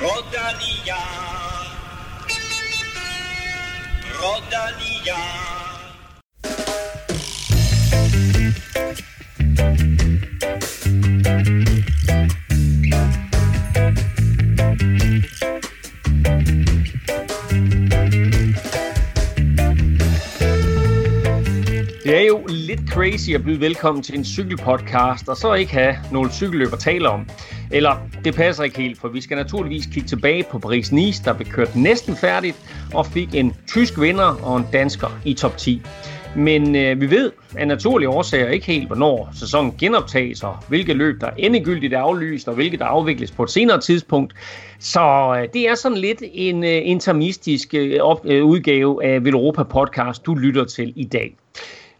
Rodania. Rodania. Det er jo lidt crazy at byde velkommen til en cykelpodcast, og så ikke have nogle cykelløb at tale om. Eller, det passer ikke helt, for vi skal naturligvis kigge tilbage på Paris-Nice, der blev kørt næsten færdigt, og fik en tysk vinder og en dansker i top 10. Men øh, vi ved af naturlige årsager ikke helt, hvornår sæsonen genoptages, og hvilke løb, der endegyldigt er aflyst, og hvilke der afvikles på et senere tidspunkt. Så øh, det er sådan lidt en øh, intermistisk øh, op, øh, udgave af Velropa Podcast, du lytter til i dag.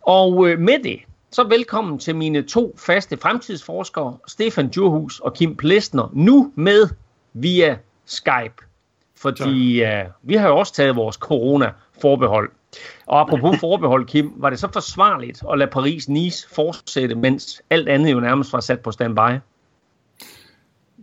Og øh, med det, så velkommen til mine to faste fremtidsforskere, Stefan Djurhus og Kim Plesner, nu med via Skype. Fordi øh, vi har jo også taget vores corona-forbehold. Og apropos forbehold, Kim, var det så forsvarligt at lade Paris-Nice fortsætte, mens alt andet jo nærmest var sat på standby?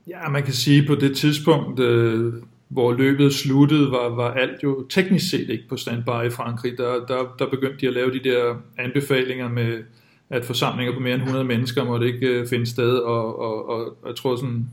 Ja, man kan sige, på det tidspunkt, øh, hvor løbet sluttede, var, var alt jo teknisk set ikke på standby i Frankrig. Der, der, der begyndte de at lave de der anbefalinger med, at forsamlinger på mere end 100 mennesker måtte ikke øh, finde sted, og, og, og, og jeg tror sådan,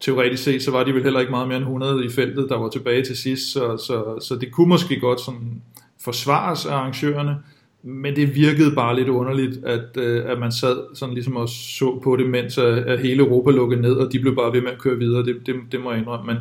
teoretisk set, så var de vel heller ikke meget mere end 100 i feltet, der var tilbage til sidst, så, så, så det kunne måske godt sådan forsvares af arrangørerne, men det virkede bare lidt underligt, at, øh, at man sad sådan ligesom og så på det, mens at, at hele Europa lukkede ned, og de blev bare ved med at køre videre, det, det, det må jeg indrømme, men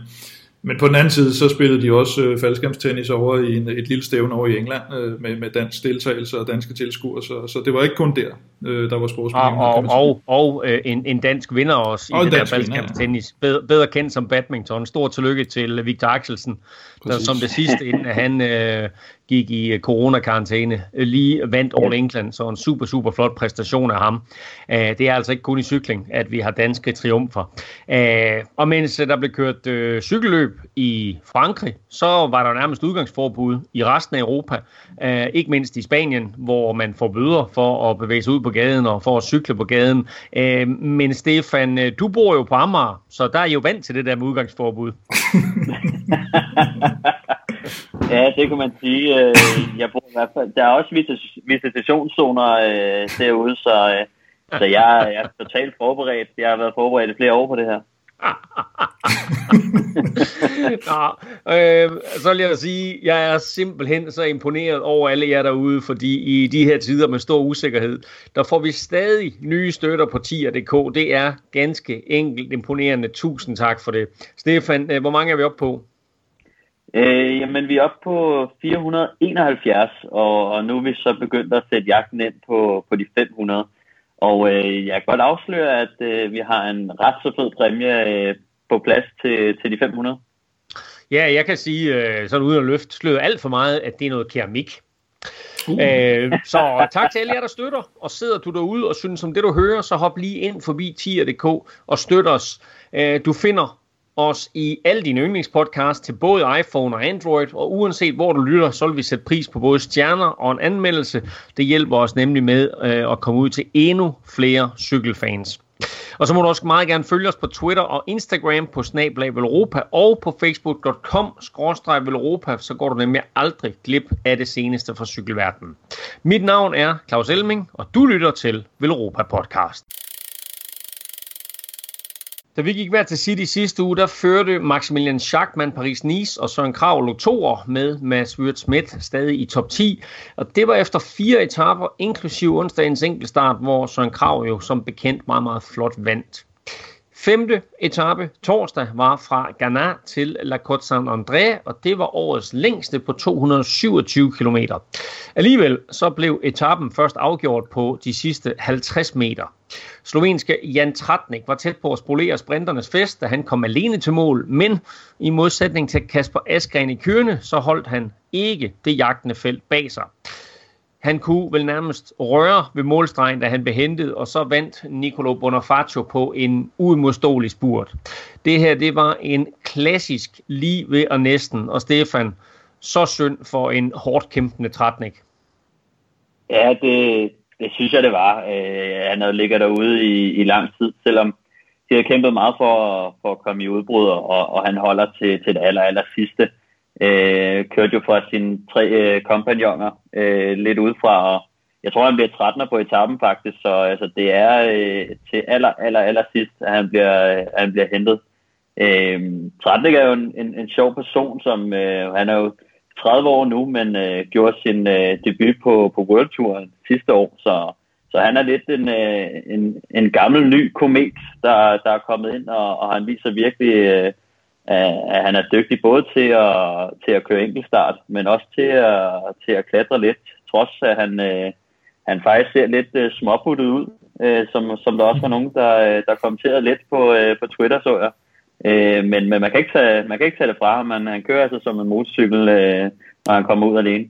men på den anden side, så spillede de også øh, faldskærmstennis over i en, et lille stævne over i England øh, med, med dansk deltagelse og danske tilskuere, så, så det var ikke kun der, øh, der var sportsbegivenhed. Og, og, og, og øh, en, en dansk vinder også og i det der faldskærmstennis, ja. bedre, bedre kendt som badminton. Stor tillykke til Victor Axelsen, der som det sidste, inden han øh, gik i øh, coronakarantæne, øh, lige vandt All England, så en super, super flot præstation af ham. Uh, det er altså ikke kun i cykling, at vi har danske triumfer. Uh, og mens der blev kørt uh, cykelløb i Frankrig, så var der nærmest udgangsforbud i resten af Europa, uh, ikke mindst i Spanien, hvor man får bøder for at bevæge sig ud på gaden og for at cykle på gaden. Uh, men Stefan, du bor jo på Amager, så der er I jo vant til det der med udgangsforbud. ja, det kan man sige. Øh, jeg bor i hvert fald. Der er også visitationszoner øh, derude, så, øh, så jeg, jeg er totalt forberedt. Jeg har været forberedt i flere år på det her. Nå, øh, så vil jeg sige, jeg er simpelthen så imponeret over alle jer derude, fordi i de her tider med stor usikkerhed, der får vi stadig nye støtter på tier.dk. Det er ganske enkelt imponerende. Tusind tak for det. Stefan, øh, hvor mange er vi oppe på? Øh, jamen, vi er oppe på 471, og, og nu er vi så begyndt at sætte jagten ind på, på de 500. Og øh, jeg kan godt afsløre, at øh, vi har en ret så fed præmie øh, på plads til, til de 500. Ja, jeg kan sige, øh, sådan uden at løfte sløret alt for meget, at det er noget keramik. Uh. Øh, så tak til alle jer, der støtter, og sidder du derude og synes om det, du hører, så hop lige ind forbi tier.dk og støt os. Øh, du finder os i alle dine yndlingspodcasts til både iPhone og Android, og uanset hvor du lytter, så vil vi sætte pris på både stjerner og en anmeldelse. Det hjælper os nemlig med øh, at komme ud til endnu flere cykelfans. Og så må du også meget gerne følge os på Twitter og Instagram på Snablag Europa og på facebook.com Velropa, så går du nemlig aldrig glip af det seneste fra cykelverdenen. Mit navn er Claus Elming, og du lytter til Velropa Podcast. Da vi gik hver til City sidste uge, der førte Maximilian Schachmann Paris-Nice og Søren Krav lå toer med Mads Wirt Schmidt stadig i top 10. Og det var efter fire etaper, inklusiv onsdagens enkeltstart, hvor Søren Krav jo som bekendt meget, meget flot vandt. Femte etape torsdag var fra Ghana til La Côte Saint-André, og det var årets længste på 227 km. Alligevel så blev etappen først afgjort på de sidste 50 meter. Slovenske Jan Tratnik var tæt på at spolere sprinternes fest, da han kom alene til mål, men i modsætning til Kasper Askren i Kørne, så holdt han ikke det jagtende felt bag sig. Han kunne vel nærmest røre ved målstregen, da han blev hentet, og så vandt Nicolo Bonafaccio på en uimodståelig spurt. Det her, det var en klassisk lige ved og næsten, og Stefan, så synd for en hårdt kæmpende trætnik. Ja, det, det synes jeg, det var. Øh, han havde ligget derude i, i lang tid, selvom de har kæmpet meget for, for at komme i udbrud, og, og han holder til, til det aller, aller sidste. Øh, kørte jo fra sine tre øh, kompagnoner øh, lidt udefra, og jeg tror, han bliver 13. på etappen faktisk, så altså, det er øh, til aller, aller, aller sidst, at han bliver, øh, han bliver hentet. Øh, Tratnik er jo en, en, en sjov person, som øh, han er jo 30 år nu, men øh, gjorde sin øh, debut på, på World Touren sidste år, så, så han er lidt en, øh, en, en gammel ny komet, der, der er kommet ind, og, og han viser virkelig, øh, at han er dygtig både til at, til at køre enkeltstart, men også til at, til at klatre lidt, trods at han, øh, han faktisk ser lidt øh, småputtet ud, øh, som, som der også var nogen, der, øh, der kommenterede lidt på, øh, på Twitter, så jeg. Øh, men, men man, kan ikke tage, man kan ikke tage det fra ham. Han, han kører altså som en motorcykel, øh, når han kommer ud alene.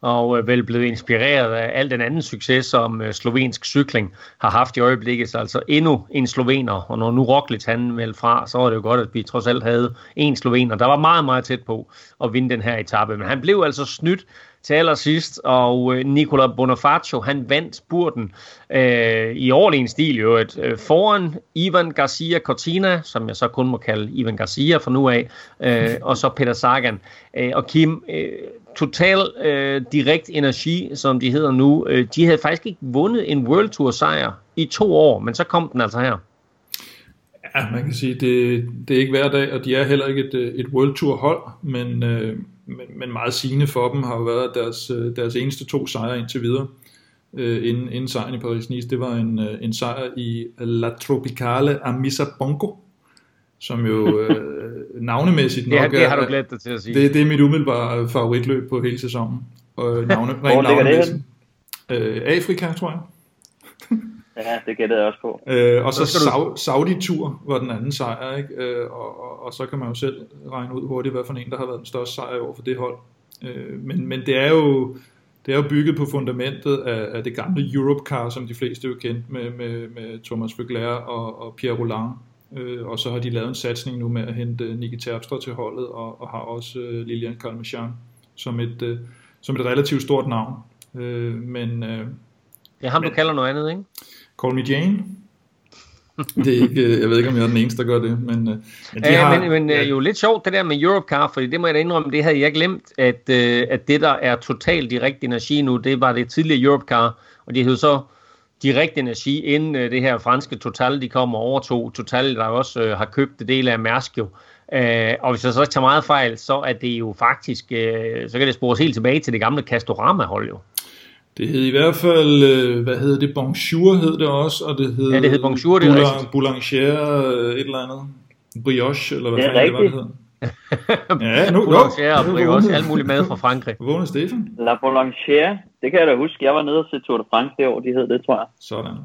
Og øh, vel blevet inspireret af al den anden succes, som øh, slovensk cykling har haft i øjeblikket. Så altså endnu en slovener. Og når nu Roglic han meldte fra, så var det jo godt, at vi trods alt havde en slovener. Der var meget, meget tæt på at vinde den her etape. Men han blev altså snydt til allersidst, og øh, Nicola Bonifacio, han vandt burden øh, i overlegen stil jo et, øh, foran Ivan Garcia Cortina, som jeg så kun må kalde Ivan Garcia fra nu af, øh, og så Peter Sagan. Øh, og Kim, øh, Total øh, Direkt Energi, som de hedder nu, øh, de havde faktisk ikke vundet en World Tour sejr i to år, men så kom den altså her. Ja, man kan sige, det, det er ikke hver dag, og de er heller ikke et, øh, et World Tour hold, men, øh, men, men meget sigende for dem har jo været deres, øh, deres eneste to sejre indtil videre. Øh, inden, inden sejren i Paris-Nice, det var en, øh, en sejr i La Tropicale Amisa Bongo, som jo øh, navnemæssigt nok ja, det har du glædt dig til at sige. Det, det er mit umiddelbare favoritløb på hele sæsonen. Og navne, Hvor ligger det øh, Afrika, tror jeg. Ja, det gættede jeg også på. Øh, og så, så du... Saudi-tur var den anden sejr, ikke? Øh, og, og, og så kan man jo selv regne ud hurtigt, hvad for en, der har været den største sejr over for det hold. Øh, men, men det er jo det er jo bygget på fundamentet af, af det gamle Europcar, som de fleste jo kendt med, med, med Thomas Vögler og, og Pierre Roland. Øh, og så har de lavet en satsning nu med at hente Niki Terpstra til holdet, og, og har også øh, Lilian Kalmachan som et, øh, som et relativt stort navn. Øh, men, øh, det er ham, men, du kalder noget andet, ikke? Call Me Jane. det er ikke, jeg ved ikke, om jeg er den eneste, der gør det, men, øh, men de Æh, har... Men, men ja. jo lidt sjovt, det der med Europcar, fordi det må jeg da indrømme, det havde jeg glemt, at, øh, at det, der er totalt direkte energi nu, det var det tidligere Europcar, og de hed så direkte energi, inden øh, det her franske Total, de kommer og overtog. Total, der også øh, har købt det del af Mærsk jo. Øh, og hvis jeg så ikke tager meget fejl, så er det jo faktisk, øh, så kan det spores helt tilbage til det gamle Castorama-hold jo. Det hed i hvert fald, øh, hvad hed det, Bonjour hed det også, og det hed, ja, det hed Bonjour, det Boulang, Boulanger, øh, et eller andet, Brioche, eller hvad fanden det var, det hed. ja, nu, Boulanger og Brioche, alt muligt mad fra Frankrig. Er Stefan? La Boulanger, det kan jeg da huske, jeg var nede og se Tour de France det år, de hed det, tror jeg. Sådan.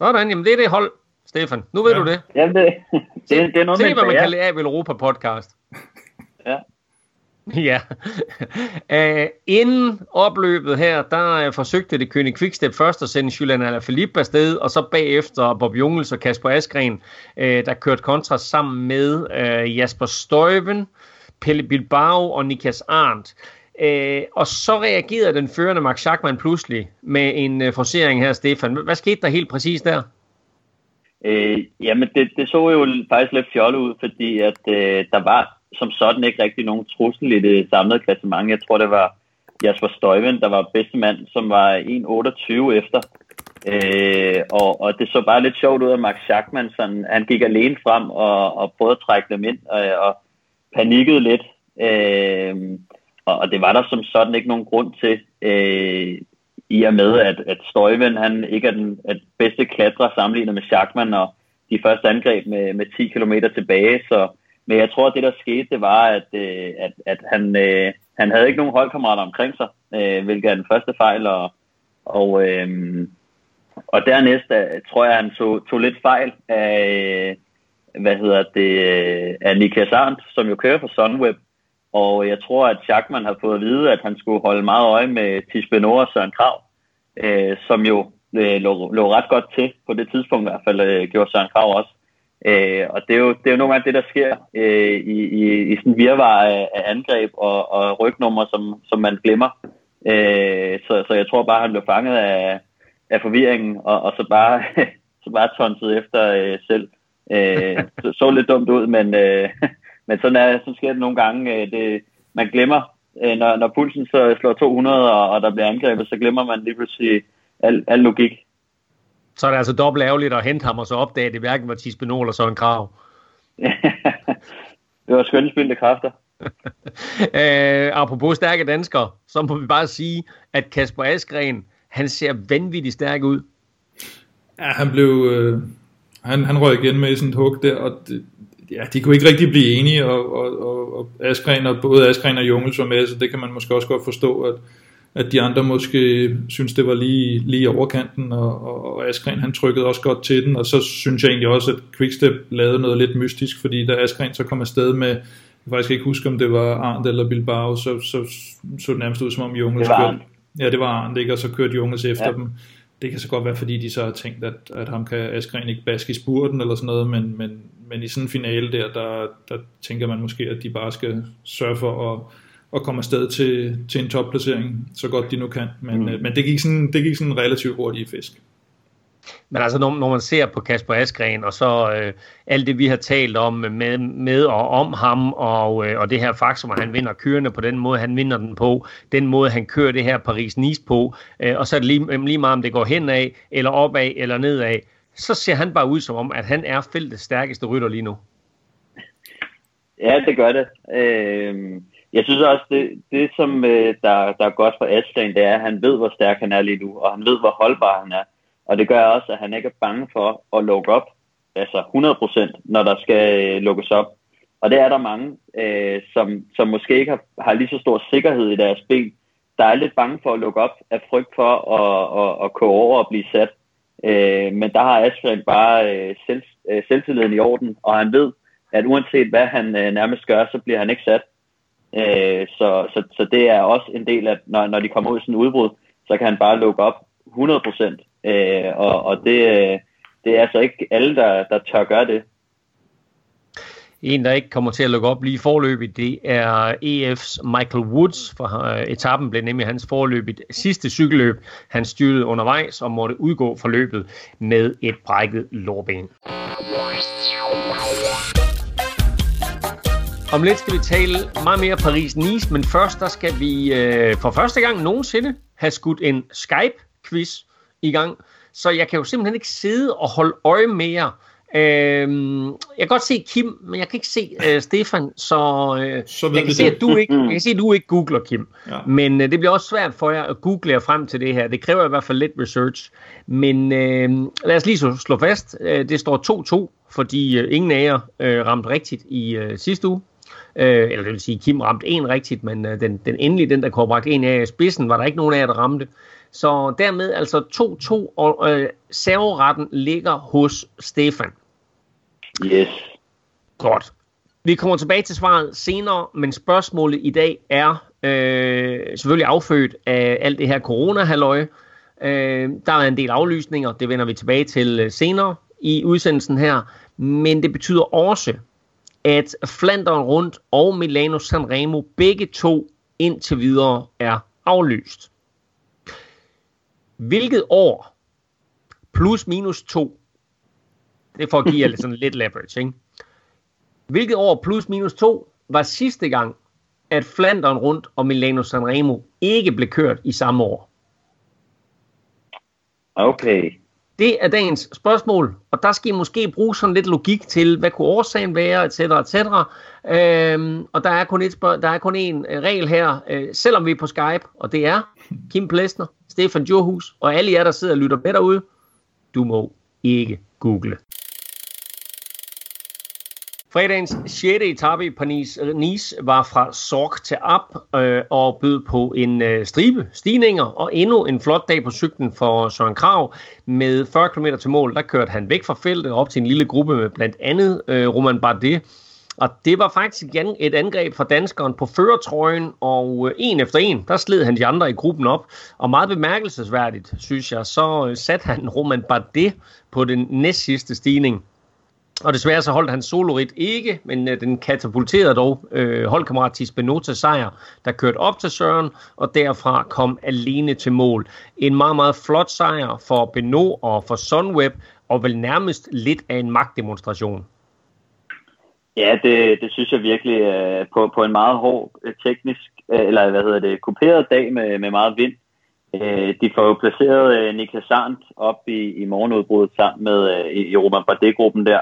Sådan, jamen det er det hold, Stefan. Nu ved ja. du det. Jamen det, det, det er noget Se, hvad man kan lære af Europa podcast. ja. Ja. Æh, inden opløbet her, der øh, forsøgte det Kønig Quickstep først at sende Julian Alaphilippe afsted, og så bagefter Bob Jungels og Kasper Askren, øh, der kørte kontra sammen med øh, Jasper Støjven, Pelle Bilbao og Niklas Arndt. Uh, og så reagerede den førende Max Schachmann pludselig med en øh, forsering her, Stefan. Hvad skete der helt præcis der? Øh, jamen, det, det så jo faktisk lidt fjollet ud, fordi at øh, der var som sådan ikke rigtig nogen trussel i det samlede klassement. Jeg tror, det var Jasper Støjven, der var bedste mand, som var 1.28 efter. Øh, og, og det så bare lidt sjovt ud af Max Schachmann. Sådan, han gik alene frem og, og prøvede at trække dem ind og, og panikkede lidt. Øh, og, og det var der som sådan ikke nogen grund til, øh, i og med, at, at Støjven han ikke er den at bedste klatrer sammenlignet med Schachmann, og de første angreb med, med 10 km tilbage, så men jeg tror, at det der skete, det var, at, øh, at, at han, øh, han havde ikke nogen holdkammerater omkring sig, øh, hvilket er den første fejl. Og, og, øh, og dernæst øh, tror jeg, at han tog, tog lidt fejl af, øh, hvad hedder det, øh, af Niklas Arndt, som jo kører for Sunweb. Og jeg tror, at Schachmann har fået at vide, at han skulle holde meget øje med Tisbenor og Søren Krav, øh, som jo øh, lå, lå ret godt til på det tidspunkt i hvert fald, øh, gjorde Søren Krav også. Øh, og det er, jo, det er jo nogle gange det, der sker øh, i, i, i sådan virvar af, af angreb og, og rygnummer, som, som man glemmer. Øh, så, så jeg tror bare, han blev fanget af, af forvirringen, og, og så bare så bare tonset efter øh, selv. Øh, så, så lidt dumt ud, men, øh, men sådan, er, så sker det nogle gange. Øh, det, man glemmer, øh, når, når pulsen så slår 200, og, og der bliver angrebet, så glemmer man lige pludselig al, al logik. Så er det altså dobbelt ærgerligt at hente ham og så opdage, at det hverken var Tisbenol eller en Krav. det var skønne spildte kræfter. øh, apropos stærke danskere, så må vi bare sige, at Kasper Askren, han ser vanvittigt stærk ud. Ja, han blev... Øh, han, han røg igen med sådan et hug der, og det, ja, de kunne ikke rigtig blive enige, og, og, og, og Askren, og både Askren og Jungels var med, så det kan man måske også godt forstå, at, at de andre måske synes, det var lige, lige overkanten, og, og, og Askren han trykkede også godt til den, og så synes jeg egentlig også, at Quickstep lavede noget lidt mystisk, fordi da Askren så kom afsted med, jeg faktisk ikke huske, om det var Arndt eller Bilbao, så, så, så det nærmest ud, som om Jungels kørte. Ja, det var Arndt, ikke? og så kørte Jungels efter ja. dem. Det kan så godt være, fordi de så har tænkt, at, at ham kan Askren ikke baske i spurten eller sådan noget, men, men, men i sådan en finale der, der, der tænker man måske, at de bare skal sørge for at, at komme afsted til, til en topplacering, så godt de nu kan. Men, mm. men det, gik sådan, det gik sådan relativt hurtigt i fisk. Men altså, når, når man ser på Kasper Askren, og så øh, alt det, vi har talt om med, med og om ham, og, øh, og det her faktum, at han vinder kørende på den måde, han vinder den på, den måde, han kører det her Paris-Nice på, øh, og så er det lige, lige meget, om det går henad, eller opad, eller nedad, så ser han bare ud som om, at han er feltets stærkeste rytter lige nu. Ja, det gør det. Øh, jeg synes også, det, det som øh, der, der er godt for Aslan, det er, at han ved, hvor stærk han er lige nu, og han ved, hvor holdbar han er. Og det gør også, at han ikke er bange for at lukke op, altså 100%, når der skal øh, lukkes op. Og det er der mange, øh, som, som måske ikke har, har lige så stor sikkerhed i deres ben, der er lidt bange for at lukke op af frygt for at, at, at køre over og blive sat. Øh, men der har Askren bare øh, selv, øh, selvtilliden i orden, og han ved, at uanset hvad han øh, nærmest gør, så bliver han ikke sat. Øh, så, så, så det er også en del af, når, når de kommer ud i sådan en udbrud, så kan han bare lukke op 100%. Øh, og og det, det er altså ikke alle, der, der tør gøre det. En, der ikke kommer til at lukke op lige forløbet, det er EF's Michael Woods, for øh, etappen blev nemlig hans forløbigt sidste cykelløb. Han styrede undervejs og måtte udgå fra løbet med et brækket lårben. Om lidt skal vi tale meget mere Paris-Nice, men først der skal vi øh, for første gang nogensinde have skudt en Skype-quiz i gang. Så jeg kan jo simpelthen ikke sidde og holde øje mere. Øhm, jeg kan godt se Kim, men jeg kan ikke se uh, Stefan, så, uh, så jeg, kan se, at du ikke, jeg kan se, at du ikke googler Kim. Ja. Men uh, det bliver også svært for jer at google jer frem til det her. Det kræver i hvert fald lidt research. Men uh, lad os lige så slå fast. Uh, det står 2-2, fordi uh, ingen af jer uh, ramte rigtigt i uh, sidste uge. Uh, eller det vil sige, Kim ramte en rigtigt, men uh, den, den endelige, den der kunne bragt en af spidsen, var der ikke nogen af jer, der ramte. Så dermed altså 2-2, og øh, serveretten ligger hos Stefan. Yes. Godt. Vi kommer tilbage til svaret senere, men spørgsmålet i dag er øh, selvfølgelig affødt af alt det her corona-halløj. Øh, der er en del aflysninger, det vender vi tilbage til øh, senere i udsendelsen her. Men det betyder også, at Flandern rundt og Milano Sanremo begge to indtil videre er aflyst. Hvilket år plus minus 2, det for at give jer sådan lidt leverage, ikke? Hvilket år plus minus 2 var sidste gang, at Flandern rundt og Milano Sanremo ikke blev kørt i samme år? Okay. Det er dagens spørgsmål, og der skal I måske bruge sådan lidt logik til, hvad kunne årsagen være, etc. etc. Øhm, og der er kun et spørg- der er kun én øh, regel her, øh, selvom vi er på Skype, og det er Kim Plesner, Stefan Djurhus og alle jer, der sidder og lytter med derude, du må ikke google. Fredagens 6. etape i Paris-Nice øh, var fra Sorg til Ab øh, og bød på en øh, stribe stigninger og endnu en flot dag på cyklen for Søren Krav. Med 40 km til mål, der kørte han væk fra feltet op til en lille gruppe med blandt andet øh, Roman Bardet, og det var faktisk igen et angreb fra danskeren på førertrøjen, og øh, en efter en, der sled han de andre i gruppen op. Og meget bemærkelsesværdigt, synes jeg, så øh, satte han Roman Bardet på den næst sidste stigning. Og desværre så holdt han solorit ikke, men øh, den katapulterede dog øh, holdkammerat Tis Benota sejr, der kørte op til Søren, og derfra kom alene til mål. En meget, meget flot sejr for Beno og for Sunweb, og vel nærmest lidt af en magtdemonstration. Ja, det, det synes jeg virkelig øh, på, på en meget hård øh, teknisk, øh, eller hvad hedder det, kuperet dag med, med meget vind. Øh, de får jo placeret øh, Niklas Sandt op i, i morgenudbruddet sammen med øh, i Roman Bardet-gruppen der.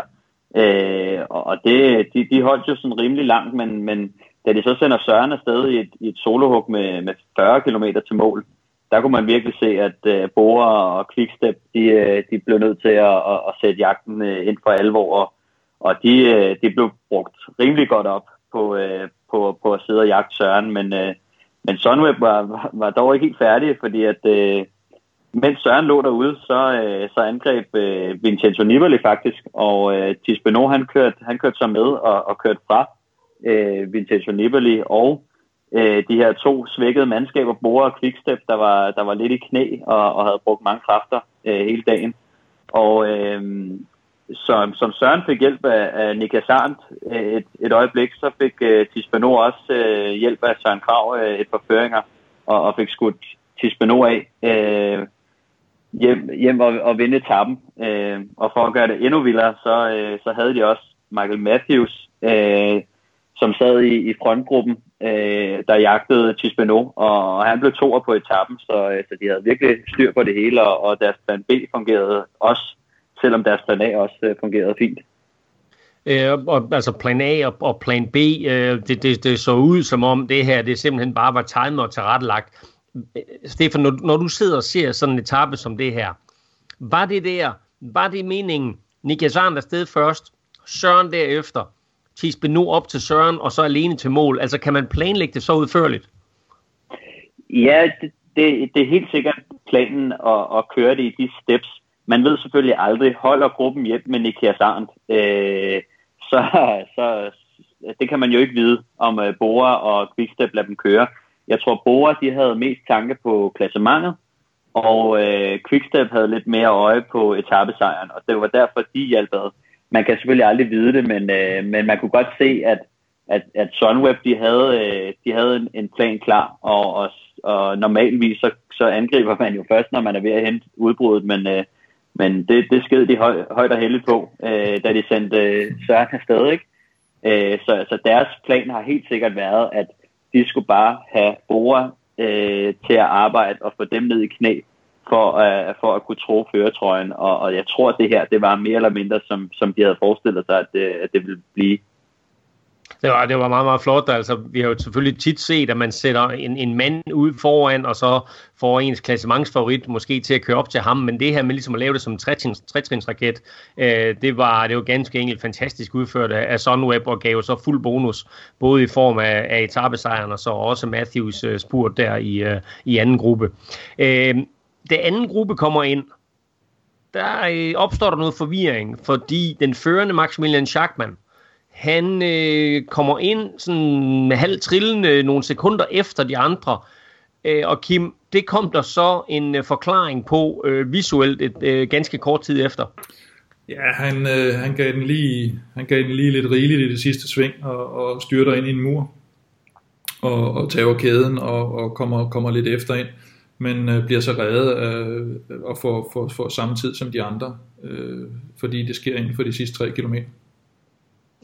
Øh, og det, de, de holdt jo sådan rimelig langt, men, men da de så sender Søren afsted i et, i et solohug med, med 40 km til mål, der kunne man virkelig se, at øh, Bora og Quickstep, de, øh, de blev nødt til at, at, at sætte jagten øh, ind for alvor, og, og de, øh, de blev brugt rimelig godt op på, øh, på, på at sidde og jagte Søren, men, øh, men Sunweb var, var, var dog ikke helt færdig, fordi at øh, mens Søren lå derude, så, øh, så angreb øh, Vincenzo Nibali faktisk, og øh, Tisbeno han kørte, han kørte så med og, og kørte fra øh, Vincenzo Nibali og øh, de her to svækkede mandskaber, Bora og Quickstep, der var, der var lidt i knæ og, og havde brugt mange kræfter øh, hele dagen. Og øh, som, som Søren fik hjælp af, af Nika Sarnt øh, et, et øjeblik, så fik øh, Tisbeno også øh, hjælp af Søren Krav øh, et par føringer, og, og fik skudt Tisbeno af øh, hjem, hjem og, og vinde etappen. Øh, og for at gøre det endnu vildere, så, øh, så havde de også Michael Matthews, øh, som sad i, i frontgruppen, øh, der jagtede Tisbeno, og han blev toer på etappen, så, øh, så de havde virkelig styr på det hele, og, og deres plan B fungerede også, selvom deres plan A også øh, fungerede fint. Øh, og, altså plan A og, og plan B, øh, det, det, det så ud som om det her, det simpelthen bare var timet og tilrettelagt. Stefan, når, når du sidder og ser sådan en etape som det her, var det der, var det meningen, Niklas Arndt er sted først, Søren derefter, Tisbe nu op til Søren, og så alene til mål? Altså, kan man planlægge det så udførligt? Ja, det, det, det er helt sikkert planen at, at køre det i de steps. Man ved selvfølgelig aldrig, holder gruppen hjem med Niklas Arndt. Øh, så, så det kan man jo ikke vide, om uh, Bora og Quickstep lader dem køre. Jeg tror, Bora de havde mest tanke på klassementet, og øh, Quickstep havde lidt mere øje på etappesejren, og det var derfor, de hjalp ad man kan selvfølgelig aldrig vide det, men, øh, men man kunne godt se, at, at, at Sunweb, de havde, øh, de havde en, en plan klar, og, og, og normalvis så, så angriber man jo først, når man er ved at hente udbruddet, men, øh, men det, det sked de høj, højt og heldigt på, øh, da de sendte øh, Søren afsted, ikke? Øh, så, så deres plan har helt sikkert været, at de skulle bare have Bora øh, til at arbejde og få dem ned i knæ, for, øh, for at kunne tro føretrøjen. Og, og jeg tror, at det her det var mere eller mindre, som, som de havde forestillet sig, at det, at det ville blive. Det var, det var meget, meget flot. Altså, vi har jo selvfølgelig tit set, at man sætter en, en mand ud foran, og så får ens klassementsfavorit måske til at køre op til ham. Men det her med ligesom at lave det som en trætrinsraket, øh, det, var, det var ganske enkelt fantastisk udført af Sunweb, og gav så fuld bonus, både i form af, af etabesejren, og så også Matthews øh, spurt der i, øh, i anden gruppe. Øh, det anden gruppe kommer ind, der øh, opstår der noget forvirring, fordi den førende Maximilian Schachmann, han øh, kommer ind sådan med halv trillende nogle sekunder efter de andre, øh, og Kim, det kom der så en øh, forklaring på øh, visuelt et øh, ganske kort tid efter. Ja, han, øh, han, gav den lige, han gav den lige lidt rigeligt i det sidste sving, og, og styrter ind i en mur, og, og tager kæden, og, og kommer, kommer lidt efter ind men øh, bliver så reddet øh, og får, får, får samme tid som de andre, øh, fordi det sker inden for de sidste 3 km.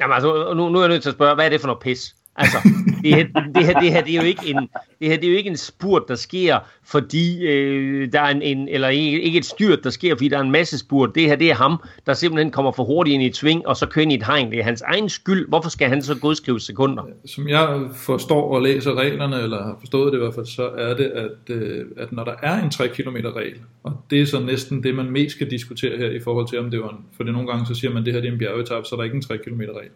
Jamen altså, nu, nu er jeg nødt til at spørge, hvad er det for noget pis? Altså, det her, det her, det her, det er jo ikke en, det her, det er jo ikke en spurt, der sker, fordi øh, der er en, en, eller ikke, ikke et styrt, der sker, fordi der er en masse spurt. Det her, det er ham, der simpelthen kommer for hurtigt ind i et sving, og så kører ind i et hegn. Det er hans egen skyld. Hvorfor skal han så godskrive sekunder? Som jeg forstår og læser reglerne, eller har forstået det i hvert fald, så er det, at, øh, at når der er en 3 km regel, og det er så næsten det, man mest skal diskutere her i forhold til, om det var en, for det nogle gange så siger man, at det her det er en bjergetap, så er der ikke en 3 km regel.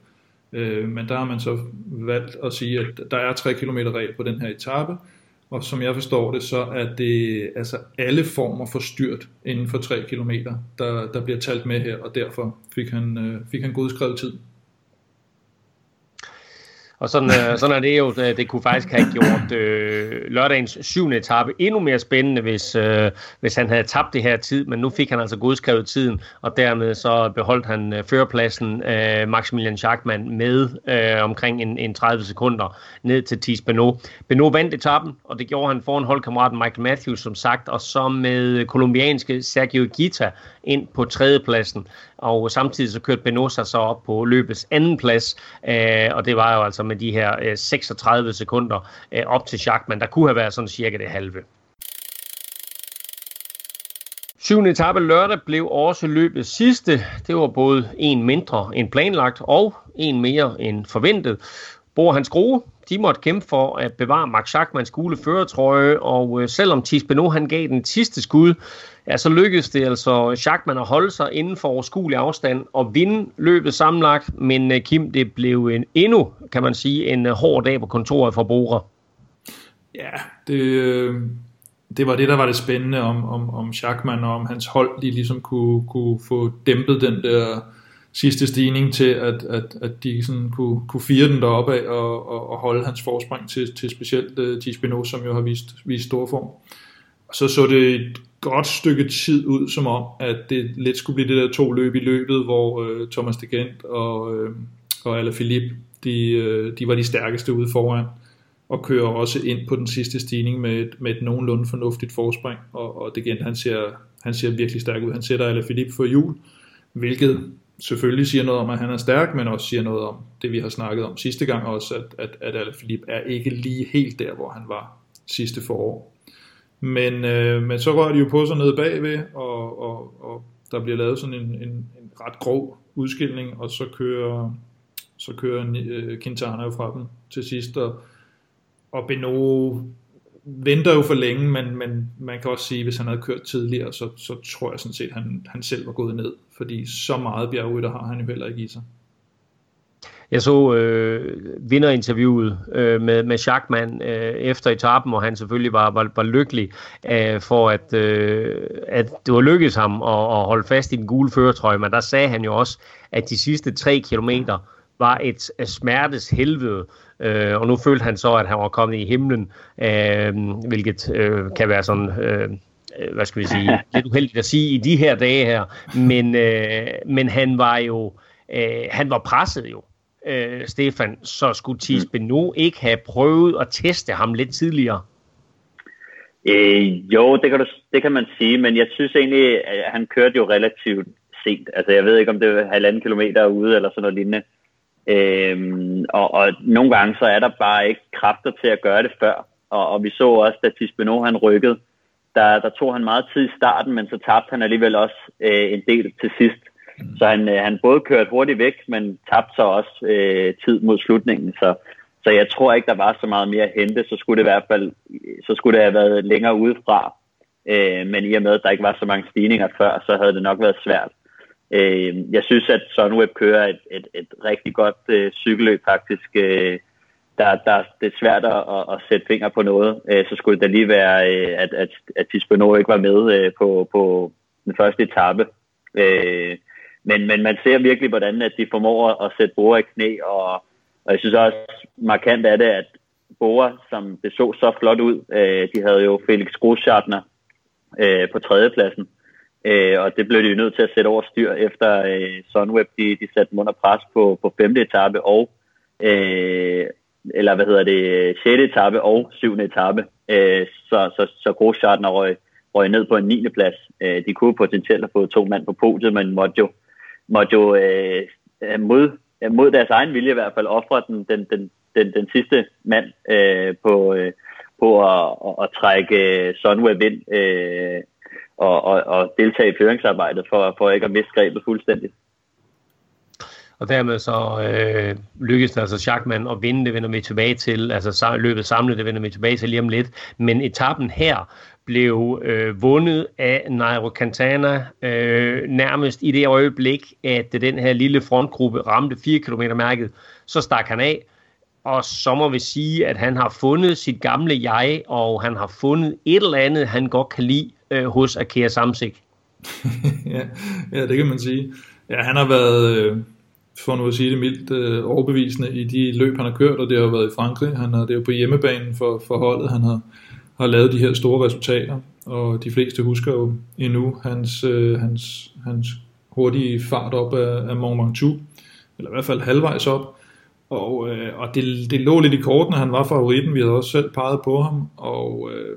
Øh, men der har man så valgt at sige, at der er 3 km regel på den her etape, og som jeg forstår det, så er det altså alle former for styrt inden for 3 km, der, der bliver talt med her, og derfor fik han, øh, fik han godskrevet tid. Og sådan, øh, sådan er det jo, øh, det, kunne faktisk have gjort øh, lørdagens syvende etape endnu mere spændende, hvis, øh, hvis han havde tabt det her tid, men nu fik han altså godskrevet tiden, og dermed så beholdt han øh, førerpladsen øh, Maximilian Schachmann med øh, omkring en, en 30 sekunder ned til Thies Benoit. Benoit vandt etappen, og det gjorde han foran holdkammeraten Michael Matthews, som sagt, og så med kolumbianske Sergio Gita ind på tredjepladsen og samtidig så kørte Benosa så op på løbets anden plads, øh, og det var jo altså med de her øh, 36 sekunder øh, op til Schachmann, der kunne have været sådan cirka det halve. Syvende etape lørdag blev også løbet sidste. Det var både en mindre end planlagt og en mere end forventet. Bor hans Grohe, de måtte kæmpe for at bevare Max Schachmanns gule føretrøje, og øh, selvom Thies han gav den sidste skud, ja, så lykkedes det altså Schachmann at holde sig inden for overskuelig afstand og vinde løbet sammenlagt, men øh, Kim, det blev en endnu, kan man sige, en øh, hård dag på kontoret for Bora. Ja, det, øh, det var det, der var det spændende om, om, om Schachmann og om hans hold, de ligesom kunne, kunne få dæmpet den der sidste stigning til, at, at, at de sådan kunne, kunne fire den deroppe af og, og, og holde hans forspring til, til specielt uh, Tispino, som jo har vist, vist stor form. Og så så det godt stykke tid ud, som om, at det lidt skulle blive det der to løb i løbet, hvor øh, Thomas de Gent og, øh, og Alaphilippe, de, øh, de var de stærkeste ude foran og kører også ind på den sidste stigning med et, med et nogenlunde fornuftigt forspring, og, og de Gent, han ser, han ser virkelig stærk ud. Han sætter Alaphilippe for jul, hvilket selvfølgelig siger noget om, at han er stærk, men også siger noget om det, vi har snakket om sidste gang også, at, at, at Alaphilippe er ikke lige helt der, hvor han var sidste forår. Men, øh, men så rører de jo på sig nede bagved, og, og, og der bliver lavet sådan en, en, en ret grov udskilning, og så kører, så kører øh, Quintana jo fra dem til sidst, og, og Beno venter jo for længe, men, men man kan også sige, at hvis han havde kørt tidligere, så, så tror jeg sådan set, at han, han selv var gået ned, fordi så meget bjergrytter har han jo heller ikke i sig. Jeg så øh, vinderinterviewet øh, med, med Schachmann øh, efter etappen, og han selvfølgelig var, var, var lykkelig øh, for, at, øh, at det var lykkedes ham at, at holde fast i den gule føretrøje, men der sagde han jo også, at de sidste tre kilometer var et smertes helvede, øh, og nu følte han så, at han var kommet i himlen, øh, hvilket øh, kan være sådan... Øh, hvad skal vi sige, lidt uheldigt at sige i de her dage her, men, øh, men han var jo, øh, han var presset jo, øh, Stefan, så skulle mm. Beno ikke have prøvet at teste ham lidt tidligere? Øh, jo, det kan, du, det kan man sige, men jeg synes egentlig, at han kørte jo relativt sent. Altså jeg ved ikke, om det var halvanden kilometer ude eller sådan noget lignende. Øhm, og, og nogle gange så er der bare ikke kræfter til at gøre det før. Og, og vi så også, da Tisbeno han rykkede, der, der tog han meget tid i starten, men så tabte han alligevel også øh, en del til sidst. Så han, øh, han både kørte hurtigt væk, men tabte så også øh, tid mod slutningen. Så, så jeg tror ikke, der var så meget mere at hente. Så skulle det i hvert fald så skulle det have været længere udefra. Øh, men i og med, at der ikke var så mange stigninger før, så havde det nok været svært. Øh, jeg synes, at Sunweb kører et, et, et rigtig godt øh, cykelløb faktisk. Øh, der, der, det er svært at, at sætte fingre på noget. Øh, så skulle det lige være, øh, at, at, at Tispano ikke var med øh, på, på den første etape. Øh, men, men man ser virkelig, hvordan at de formår at sætte Bora i knæ, og, og jeg synes også markant er det, at Bora, som det så så flot ud, øh, de havde jo Felix Groschartner øh, på tredjepladsen, Øh, og det blev de jo nødt til at sætte over styr efter øh, Sunweb, de, de satte dem under pres på, på femte etape og øh, eller hvad hedder det, 6. etape og 7. etape. Øh, så, så, så Groschartner røg, røg ned på en 9. plads. Øh, de kunne potentielt have fået to mand på podiet, men måtte jo, måtte jo øh, mod, øh, mod deres egen vilje i hvert fald ofre den, den, den, den, den sidste mand øh, på, øh, på at, at, at trække Sunweb ind øh, og, og, og deltage i føringsarbejdet for, for ikke at miste grebet fuldstændigt. Og dermed så øh, lykkedes det altså Schachmann at vinde, det vender vi tilbage til, altså løbet samlet, det vender vi tilbage til lige om lidt. Men etappen her blev øh, vundet af Nairo Cantana øh, nærmest i det øjeblik, at den her lille frontgruppe ramte 4 km mærket, så stak han af, og så må vi sige, at han har fundet sit gamle jeg, og han har fundet et eller andet, han godt kan lide øh, hos Akea Samsik. ja, ja, det kan man sige. Ja, han har været øh, for nu at sige det mildt, øh, overbevisende i de løb, han har kørt, og det har været i Frankrig. Han har, det er jo på hjemmebanen for, for holdet, han har, har lavet de her store resultater, og de fleste husker jo endnu hans, øh, hans, hans hurtige fart op af, af Mont Ventoux, eller i hvert fald halvvejs op. Og, øh, og det, det lå lidt i kortene, han var favoritten, vi havde også selv peget på ham, og, øh,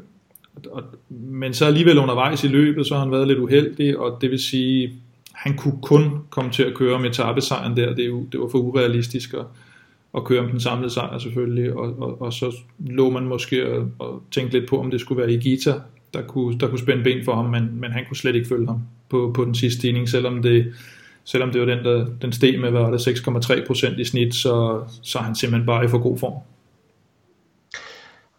og, men så alligevel undervejs i løbet, så har han været lidt uheldig, og det vil sige, han kunne kun komme til at køre med etappesejren der, det, det var for urealistisk at, og køre om den samlede sejr selvfølgelig, og, og, og så lå man måske og, og tænkte lidt på, om det skulle være Igita, der kunne, der kunne spænde ben for ham, men, men han kunne slet ikke følge ham på, på den sidste stigning, selvom det, selvom det var den, der, den steg med, hvad var det, 6,3% i snit, så, så er han simpelthen bare i for god form.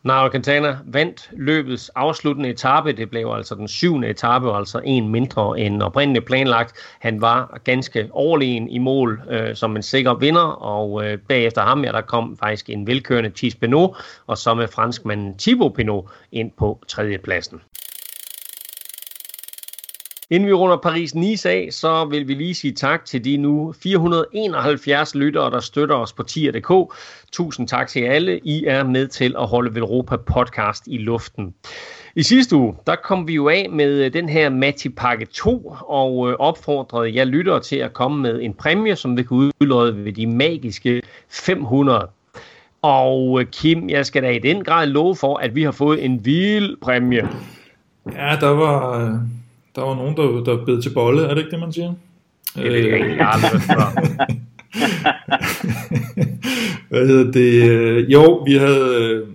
Nairo Quintana vandt løbets afsluttende etape. Det blev altså den syvende etape, altså en mindre end oprindeligt planlagt. Han var ganske overlegen i mål øh, som en sikker vinder, og øh, bagefter ham ja, der kom faktisk en velkørende Thies Pinot, og så med franskmanden Thibaut Pinot ind på tredjepladsen. Inden vi runder Paris-Nice af, så vil vi lige sige tak til de nu 471 lyttere, der støtter os på tier.dk. Tusind tak til alle. I er med til at holde Velropa podcast i luften. I sidste uge, der kom vi jo af med øh, den her Matti Pakke 2, og øh, opfordrede jeg lyttere til at komme med en præmie, som vi kan udløde ved de magiske 500. Og øh, Kim, jeg skal da i den grad love for, at vi har fået en vild præmie. Ja, der var, der var nogen, der, der bed til bolle, er det ikke det, man siger? Det jeg ikke, jeg Hvad hedder det? Jo, vi havde øh,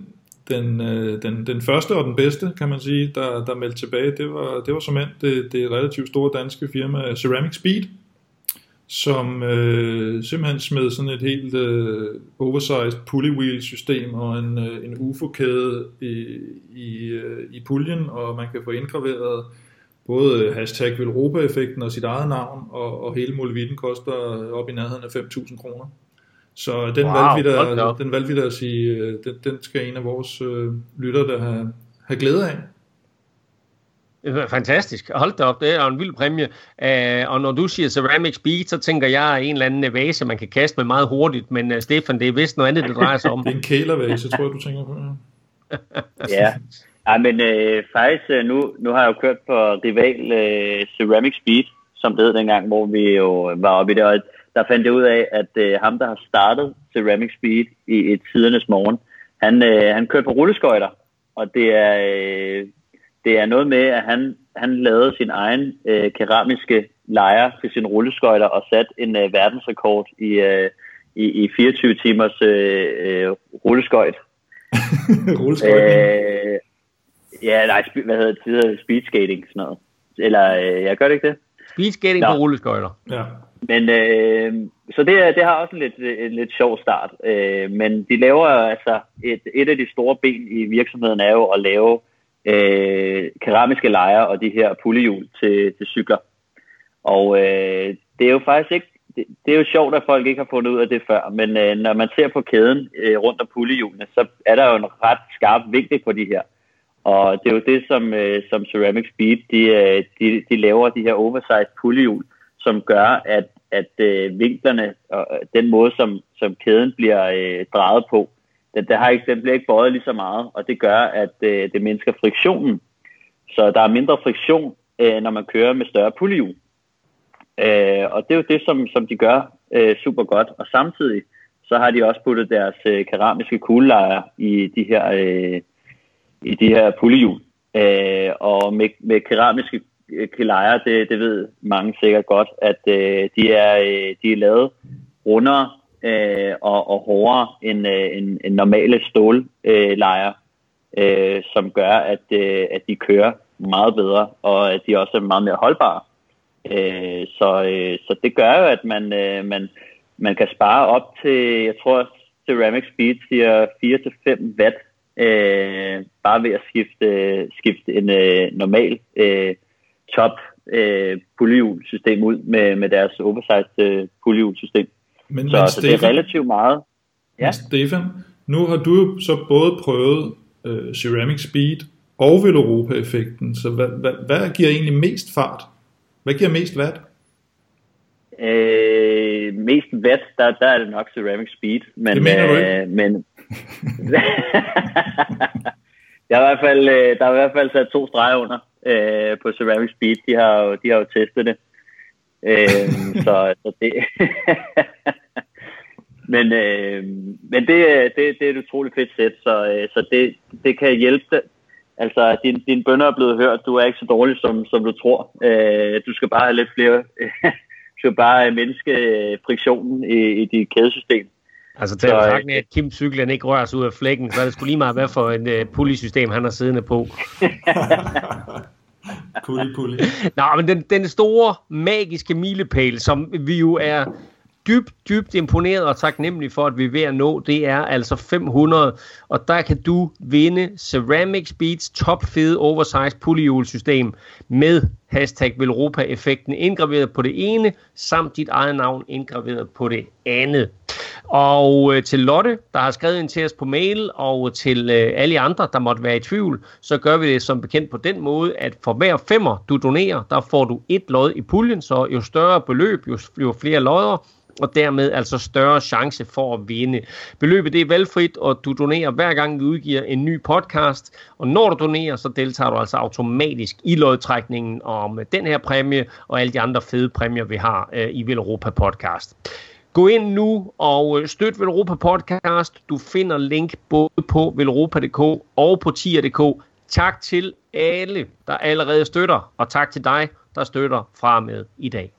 den, øh, den, den første og den bedste, kan man sige, der, der meldte tilbage. Det var, det var som det, det relativt store danske firma Ceramic Speed, som øh, simpelthen smed sådan et helt øh, oversized pulley wheel system og en, øh, en UFO-kæde i, i, øh, i puljen, og man kan få indgraveret både hashtag Velropa-effekten og sit eget navn, og, og hele muligheden koster op i nærheden af 5.000 kroner. Så den, wow, valgte vi der, den valgte vi der at sige, øh, den, den skal en af vores øh, lytter der have, have glæde af. Fantastisk. Hold da op, det er en vild præmie. Uh, og når du siger Ceramic Speed, så tænker jeg en eller anden vase, man kan kaste med meget hurtigt. Men uh, Stefan, det er vist noget andet, det drejer sig om. det er en kælervase, tror jeg, du tænker på. ja, Ja, men øh, faktisk, øh, nu, nu har jeg jo kørt på rival øh, Ceramic Speed, som det hed dengang, hvor vi jo var oppe i det, og der fandt jeg ud af, at øh, ham, der har startet Ceramic Speed i et tidernes morgen, han, øh, han kørte på rulleskøjter, og det er, øh, det er noget med, at han, han lavede sin egen øh, keramiske lejer til sin rulleskøjter og satte en øh, verdensrekord i, øh, i, i 24 timers øh, øh, rulleskøjt. rulleskøjt? Øh, Ja, nej, hvad hedder det? Det hedder speed skating, sådan noget. Eller, øh, jeg gør det ikke det? Speed skating på rulleskøjter. Ja. Men, øh, så det, det har også en lidt, en lidt sjov start. Øh, men de laver altså, et, et af de store ben i virksomheden er jo at lave øh, keramiske lejer og de her pullehjul til, til cykler. Og øh, det er jo faktisk ikke, det, det er jo sjovt, at folk ikke har fundet ud af det før, men øh, når man ser på kæden øh, rundt om pullehjulene, så er der jo en ret skarp vinkel på de her. Og det er jo det, som, øh, som Ceramic Speed, de, øh, de, de laver de her oversized pullehjul, som gør, at, at øh, vinklerne og øh, den måde, som, som kæden bliver øh, drejet på, den, der har ikke, den bliver ikke bøjet lige så meget, og det gør, at øh, det mindsker friktionen. Så der er mindre friktion, øh, når man kører med større pullehjul. Øh, og det er jo det, som, som de gør øh, super godt. Og samtidig så har de også puttet deres øh, keramiske kuglelejer i de her øh, i de her pullehjul. Øh, og med, med keramiske øh, kelejer, det, det ved mange sikkert godt, at øh, de, er, øh, de er lavet rundere øh, og, og hårdere end, øh, end, end normale stållejer, øh, øh, som gør, at, øh, at de kører meget bedre, og at de også er meget mere holdbare. Øh, så, øh, så det gør jo, at man, øh, man, man kan spare op til, jeg tror, Ceramic Speed siger 4-5 watt øh, bare ved at skifte, skifte en øh, normal øh, top øh, pullehjulsystem ud med, med deres oversized øh, pullehjulsystem. Men, så, men så Stefan, det er relativt meget. Ja. Stefan, nu har du så både prøvet øh, Ceramic Speed og Veloropa-effekten, så hvad, hvad, hvad giver egentlig mest fart? Hvad giver mest watt? Øh, mest vet, der, der er det nok Ceramic Speed. Men, det mener du ikke? Øh, men jeg har i hvert fald, øh, der er i hvert fald sat to streger under øh, på Ceramic Speed. De har jo, de har jo testet det. Øh, så, så det... men øh, men det, det, det er et utroligt fedt sæt, så, øh, så det, det kan hjælpe Altså, din, din bønder er blevet hørt. Du er ikke så dårlig, som, som du tror. Øh, du skal bare have lidt flere... du skal bare mindske friktionen i, i dit kædesystem. Altså til at at Kim cyklen ikke rører sig ud af flækken, så er det skulle lige meget, hvad for en uh, pulley-system han har siddende på. pulli, pulli. Nå, men den, den store, magiske milepæl, som vi jo er dybt, dybt imponeret og taknemmelig for, at vi er ved at nå, det er altså 500, og der kan du vinde Ceramic Speeds top fede oversized pulleyhjulsystem med hashtag Velropa-effekten indgraveret på det ene, samt dit eget navn indgraveret på det andet. Og øh, til Lotte, der har skrevet ind til os på mail, og øh, til øh, alle andre, der måtte være i tvivl, så gør vi det som bekendt på den måde, at for hver femmer, du donerer, der får du et lod i puljen, så jo større beløb, jo, jo flere lodder, og dermed altså større chance for at vinde. Beløbet det er valgfrit, og du donerer hver gang vi udgiver en ny podcast, og når du donerer, så deltager du altså automatisk i lodtrækningen om den her præmie og alle de andre fede præmier, vi har øh, i Europa Podcast. Gå ind nu og øh, støt Velropa Podcast. Du finder link både på velropa.dk og på tier.dk. Tak til alle, der allerede støtter, og tak til dig, der støtter fra med i dag.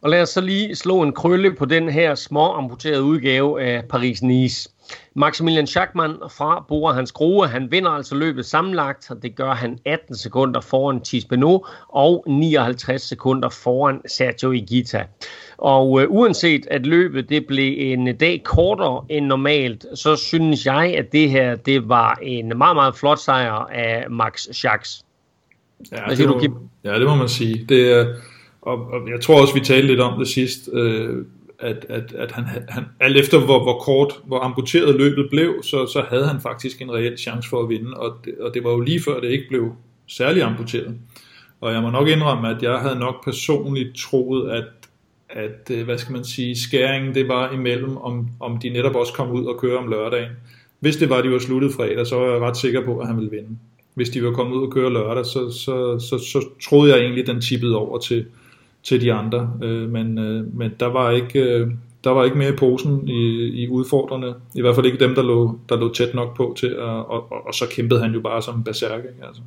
Og lad os så lige slå en krølle på den her små amputerede udgave af Paris-Nice. Maximilian Schachmann fra Bora Hans Grohe, han vinder altså løbet sammenlagt, og det gør han 18 sekunder foran Thies Benoit og 59 sekunder foran Sergio Igita. Og øh, uanset at løbet det blev en dag kortere end normalt, så synes jeg, at det her det var en meget, meget flot sejr af Max Schachs. Ja, Hvad siger det må, du, Kim? Ja, det må man sige. Det er, og, og jeg tror også, vi talte lidt om det sidst, øh, at, at, at han, han, alt efter hvor, hvor kort, hvor amputeret løbet blev, så, så havde han faktisk en reel chance for at vinde, og det, og det var jo lige før det ikke blev særlig amputeret. Og jeg må nok indrømme, at jeg havde nok personligt troet, at, at øh, hvad skal man sige, skæringen det var imellem, om, om de netop også kom ud og køre om lørdagen. Hvis det var, at de var sluttet fredag, så var jeg ret sikker på, at han ville vinde. Hvis de var kommet ud og køre lørdag, så, så, så, så troede jeg egentlig, at den tippede over til, til de andre. Øh, men, øh, men der var ikke... Øh, der var ikke mere i posen i, i udfordrende. I hvert fald ikke dem, der lå, der lå tæt nok på til, at, og, og, og så kæmpede han jo bare som berserk. Ikke? Altså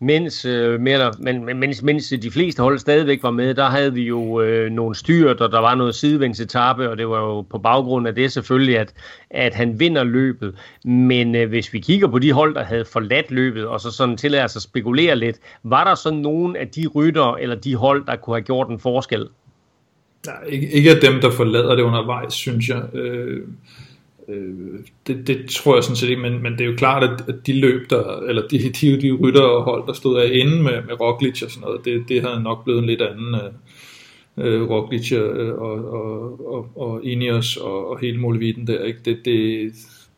mens, øh, mere, men, mens, mens de fleste hold stadigvæk var med, der havde vi jo øh, nogle styrt, og der var noget sidevingsetappe, og det var jo på baggrund af det selvfølgelig, at, at han vinder løbet. Men øh, hvis vi kigger på de hold, der havde forladt løbet, og så sådan tillader sig at spekulere lidt, var der så nogen af de rytter eller de hold, der kunne have gjort en forskel? Nej, ikke, ikke af dem, der forlader det undervejs, synes jeg. Øh, Øh, det, det tror jeg sådan set ikke, men, men det er jo klart, at, at de løb, der, eller de, de, de rytter og hold, der stod af inde med, med Roglic og sådan noget, det, det havde nok blevet en lidt anden øh, øh Roglic øh, og, og, og, og Ineos og, og hele muligheden der. Ikke? Det, det,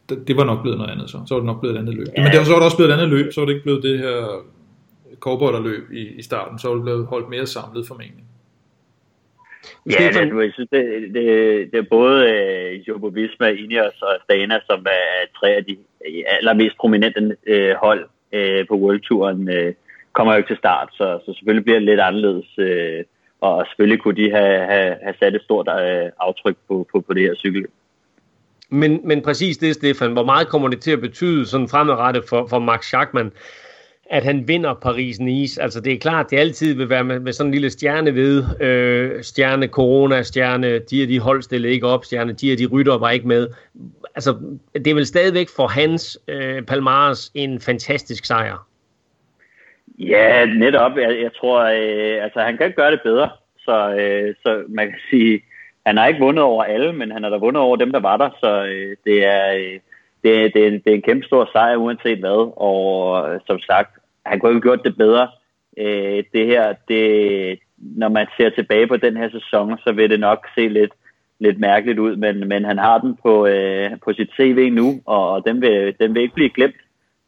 det, det var nok blevet noget andet så. Så var det nok blevet et andet løb. Ja. Men det var så var det også blevet et andet løb, så var det ikke blevet det her cowboy i, i starten, så var det blevet holdt mere samlet formentlig. Ja, det, jeg synes, det, det, det er både uh, Jumbo Visma, Ineos og Astana, som er tre af de allermest prominente uh, hold uh, på World Touren, uh, kommer jo ikke til start, så, så selvfølgelig bliver det lidt anderledes. Uh, og selvfølgelig kunne de have, have, have sat et stort uh, aftryk på, på, på det her cykel. Men, men præcis det, Stefan, hvor meget kommer det til at betyde sådan fremadrettet for, for Max Schachmann? At han vinder Paris-Nice. Altså det er klart, det altid vil være med, med sådan en lille stjerne ved. Øh, stjerne corona, stjerne, de er de hold stillede ikke op, stjerne, de er de rytter var ikke med. Altså det er vel stadigvæk for hans øh, Palmares en fantastisk sejr. Ja, netop. Jeg, jeg tror, øh, altså han kan gøre det bedre. Så, øh, så man kan sige, han har ikke vundet over alle, men han har da vundet over dem, der var der. Så øh, det er... Øh, det, det, det er en kæmpe stor sejr uanset hvad, og øh, som sagt, han kunne have gjort det bedre. Øh, det her, det, når man ser tilbage på den her sæson, så vil det nok se lidt, lidt mærkeligt ud, men, men han har den på, øh, på sit CV nu, og, og den, vil, den vil ikke blive glemt.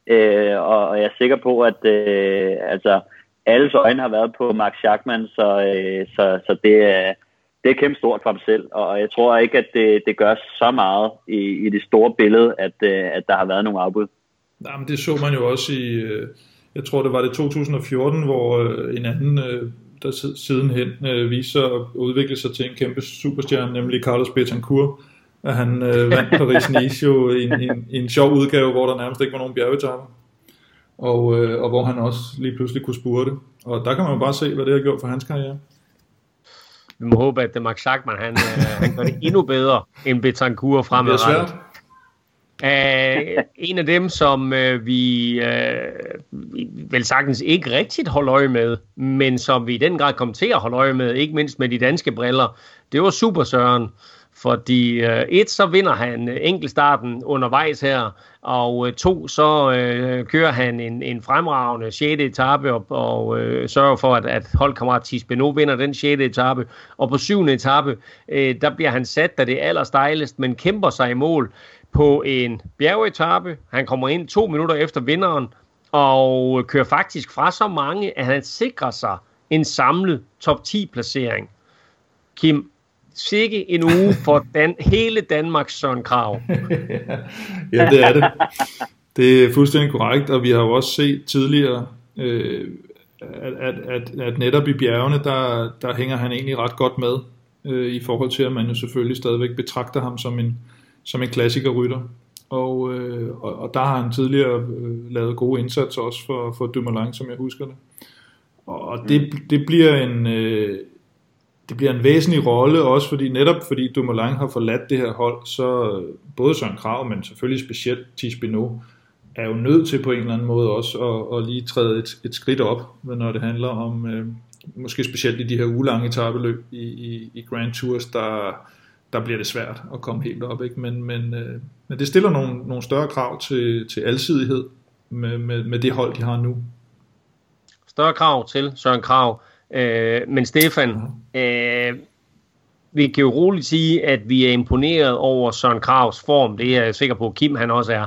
Øh, og, og jeg er sikker på, at øh, altså, alles øjne har været på Max Schachmann, så, øh, så, så det, er, det er kæmpe stort for ham selv, og jeg tror ikke, at det, det gør så meget i, i det store billede, at, øh, at der har været nogle afbud. Jamen, det så man jo også i, øh, jeg tror det var det 2014, hvor øh, en anden, der sidenhen viste sig at udvikle sig til en kæmpe superstjerne, nemlig Carlos Betancourt, at han vandt Paris-Nice jo i en, en, en sjov udgave, hvor der nærmest ikke var nogen bjergetapper. Og, og hvor han også lige pludselig kunne spurte. Og der kan man jo bare se, hvad det har gjort for hans karriere vi må håbe, at Max Schachmann, han, øh, han gør det endnu bedre end Betancourt fremadrettet. Det er svært. Uh, en af dem, som øh, vi øh, vel sagtens ikke rigtigt holder øje med, men som vi i den grad kom til at holde øje med, ikke mindst med de danske briller, det var Super Søren. Fordi øh, et, så vinder han øh, enkeltstarten undervejs her, og øh, to, så øh, kører han en, en fremragende 6. etape og, og øh, sørger for, at, at holdkammerat Tisbeno vinder den 6. etape. Og på 7. etape, øh, der bliver han sat, da det er allerstejlest, men kæmper sig i mål på en bjergetappe. Han kommer ind to minutter efter vinderen, og kører faktisk fra så mange, at han sikrer sig en samlet top 10 placering. Kim, sikke en uge for Dan, hele Danmarks Søren Krav. ja, det er det. Det er fuldstændig korrekt, og vi har jo også set tidligere, øh, at, at, at, at netop i bjergene, der, der hænger han egentlig ret godt med, øh, i forhold til, at man jo selvfølgelig stadigvæk betragter ham som en, som en klassikerrytter. Og, øh, og, og der har han tidligere øh, lavet gode indsatser også for, for Dumoulin, som jeg husker det. Og det, det bliver en, øh, det bliver en væsentlig rolle, også fordi netop fordi Dumoulin har forladt det her hold, så både Søren Krav, men selvfølgelig specielt Tis Beno, er jo nødt til på en eller anden måde også at, at lige træde et, et skridt op, når det handler om, øh, måske specielt i de her ugelange etabeløb i, i, i Grand Tours, der, der bliver det svært at komme helt op. Ikke? Men, men, øh, men det stiller nogle, nogle større krav til, til alsidighed med, med, med det hold, de har nu. Større krav til Søren Krav. Øh, men Stefan, øh, vi kan jo roligt sige, at vi er imponeret over Søren Kravs form. Det er jeg sikker på, at Kim han også er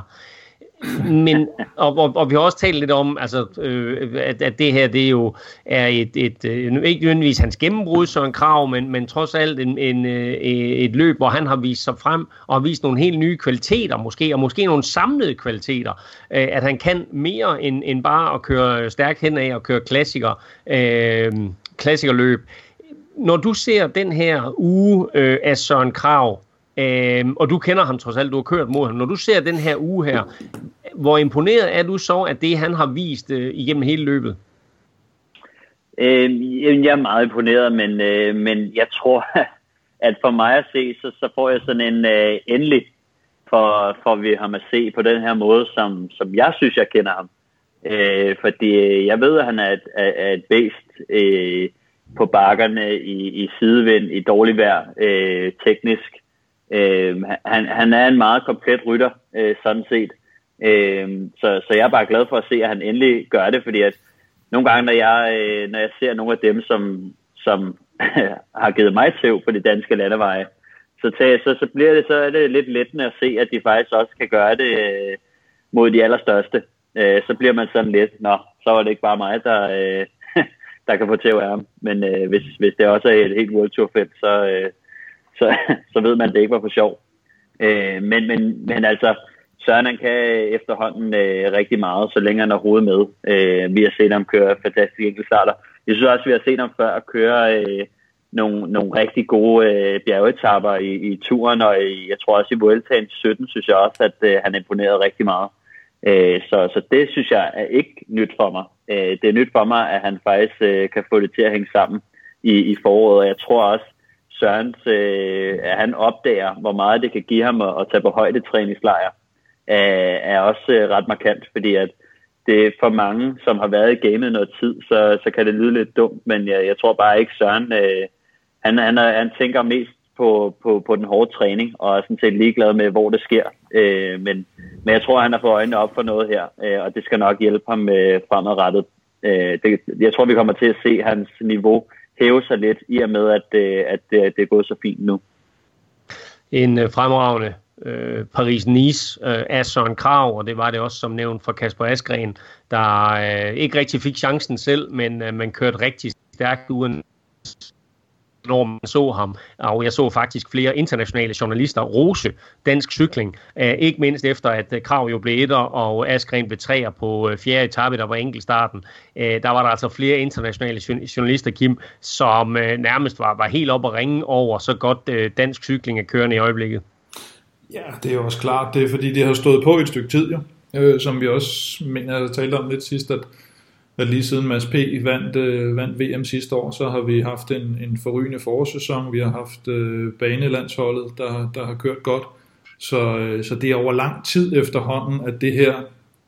men, og, og, og vi har også talt lidt om, altså, øh, at, at det her det jo er et, et, øh, ikke nødvendigvis hans gennembrud, så en krav, men, men trods alt en, en, øh, et løb, hvor han har vist sig frem og har vist nogle helt nye kvaliteter måske, og måske nogle samlede kvaliteter, øh, at han kan mere end, end bare at køre stærkt henad og køre klassiker, øh, klassikerløb. Når du ser den her uge øh, af Søren Krav, Øhm, og du kender ham trods alt, du har kørt mod ham. Når du ser den her uge her, hvor imponeret er du så af det, han har vist øh, igennem hele løbet? Øh, jeg er meget imponeret, men, øh, men jeg tror, at for mig at se, så, så får jeg sådan en øh, endelig for, for vi ham at se på den her måde, som, som jeg synes, jeg kender ham. Øh, fordi øh, jeg ved, at han er et, er et bæst øh, på bakkerne i, i sidevind, i dårlig vejr, øh, teknisk. Øh, han, han er en meget komplet rytter, øh, sådan set. Øh, så, så jeg er bare glad for at se, at han endelig gør det, fordi at nogle gange, når jeg, øh, når jeg ser nogle af dem, som, som har givet mig tæv på de danske landeveje, så, tage, så, så bliver det så er det lidt lettende at se, at de faktisk også kan gøre det øh, mod de allerstørste. Øh, så bliver man sådan lidt, nå, så var det ikke bare mig, der, øh, der kan få tæv af ham. Men øh, hvis, hvis det også er et helt World Tour felt, så, øh, så, så ved man, at det ikke var for sjov. Øh, men, men, men altså, Søren han kan efterhånden øh, rigtig meget, så længe han er hovedet med. Øh, vi har set ham køre fantastiske enkeltstarter. Jeg synes også, vi har set ham før køre øh, nogle, nogle rigtig gode øh, bjergetapper i, i turen, og i, jeg tror også i Vueltaen 17, synes jeg også, at øh, han imponerede rigtig meget. Øh, så, så det synes jeg er ikke nyt for mig. Øh, det er nyt for mig, at han faktisk øh, kan få det til at hænge sammen i, i foråret, og jeg tror også, Sørens, øh, at han opdager, hvor meget det kan give ham at, at tage på højdetræningslejr, øh, er også øh, ret markant, fordi at det for mange, som har været i gamet noget tid, så, så kan det lyde lidt dumt, men jeg, jeg tror bare ikke, Søren, øh, han, han, han tænker mest på, på, på den hårde træning, og er sådan set ligeglad med, hvor det sker. Øh, men, men jeg tror, han har fået øjnene op for noget her, øh, og det skal nok hjælpe ham øh, fremadrettet. Øh, det, jeg tror, vi kommer til at se hans niveau hæve sig lidt, i og med, at, øh, at det, det er gået så fint nu. En øh, fremragende øh, Paris-Nice øh, af Søren Krav, og det var det også som nævnt for Kasper Askren, der øh, ikke rigtig fik chancen selv, men øh, man kørte rigtig stærkt uden når man så ham. Og jeg så faktisk flere internationale journalister rose dansk cykling. Øh, ikke mindst efter, at øh, Krav jo blev etter, og Askren blev træer på øh, fjerde etape, der var enkeltstarten. Der var der altså flere internationale journalister, Kim, som nærmest var, var helt op at ringe over så godt dansk cykling er kørende i øjeblikket. Ja, det er jo også klart. Det er fordi, det har stået på et stykke tid, jo. Øh, som vi også mener, jeg talte om lidt sidst, at at lige siden Mads P. vandt, øh, vandt VM sidste år, så har vi haft en, en forrygende forårssæson. Vi har haft øh, banelandsholdet, der, der har kørt godt. Så, øh, så det er over lang tid efterhånden, at det her,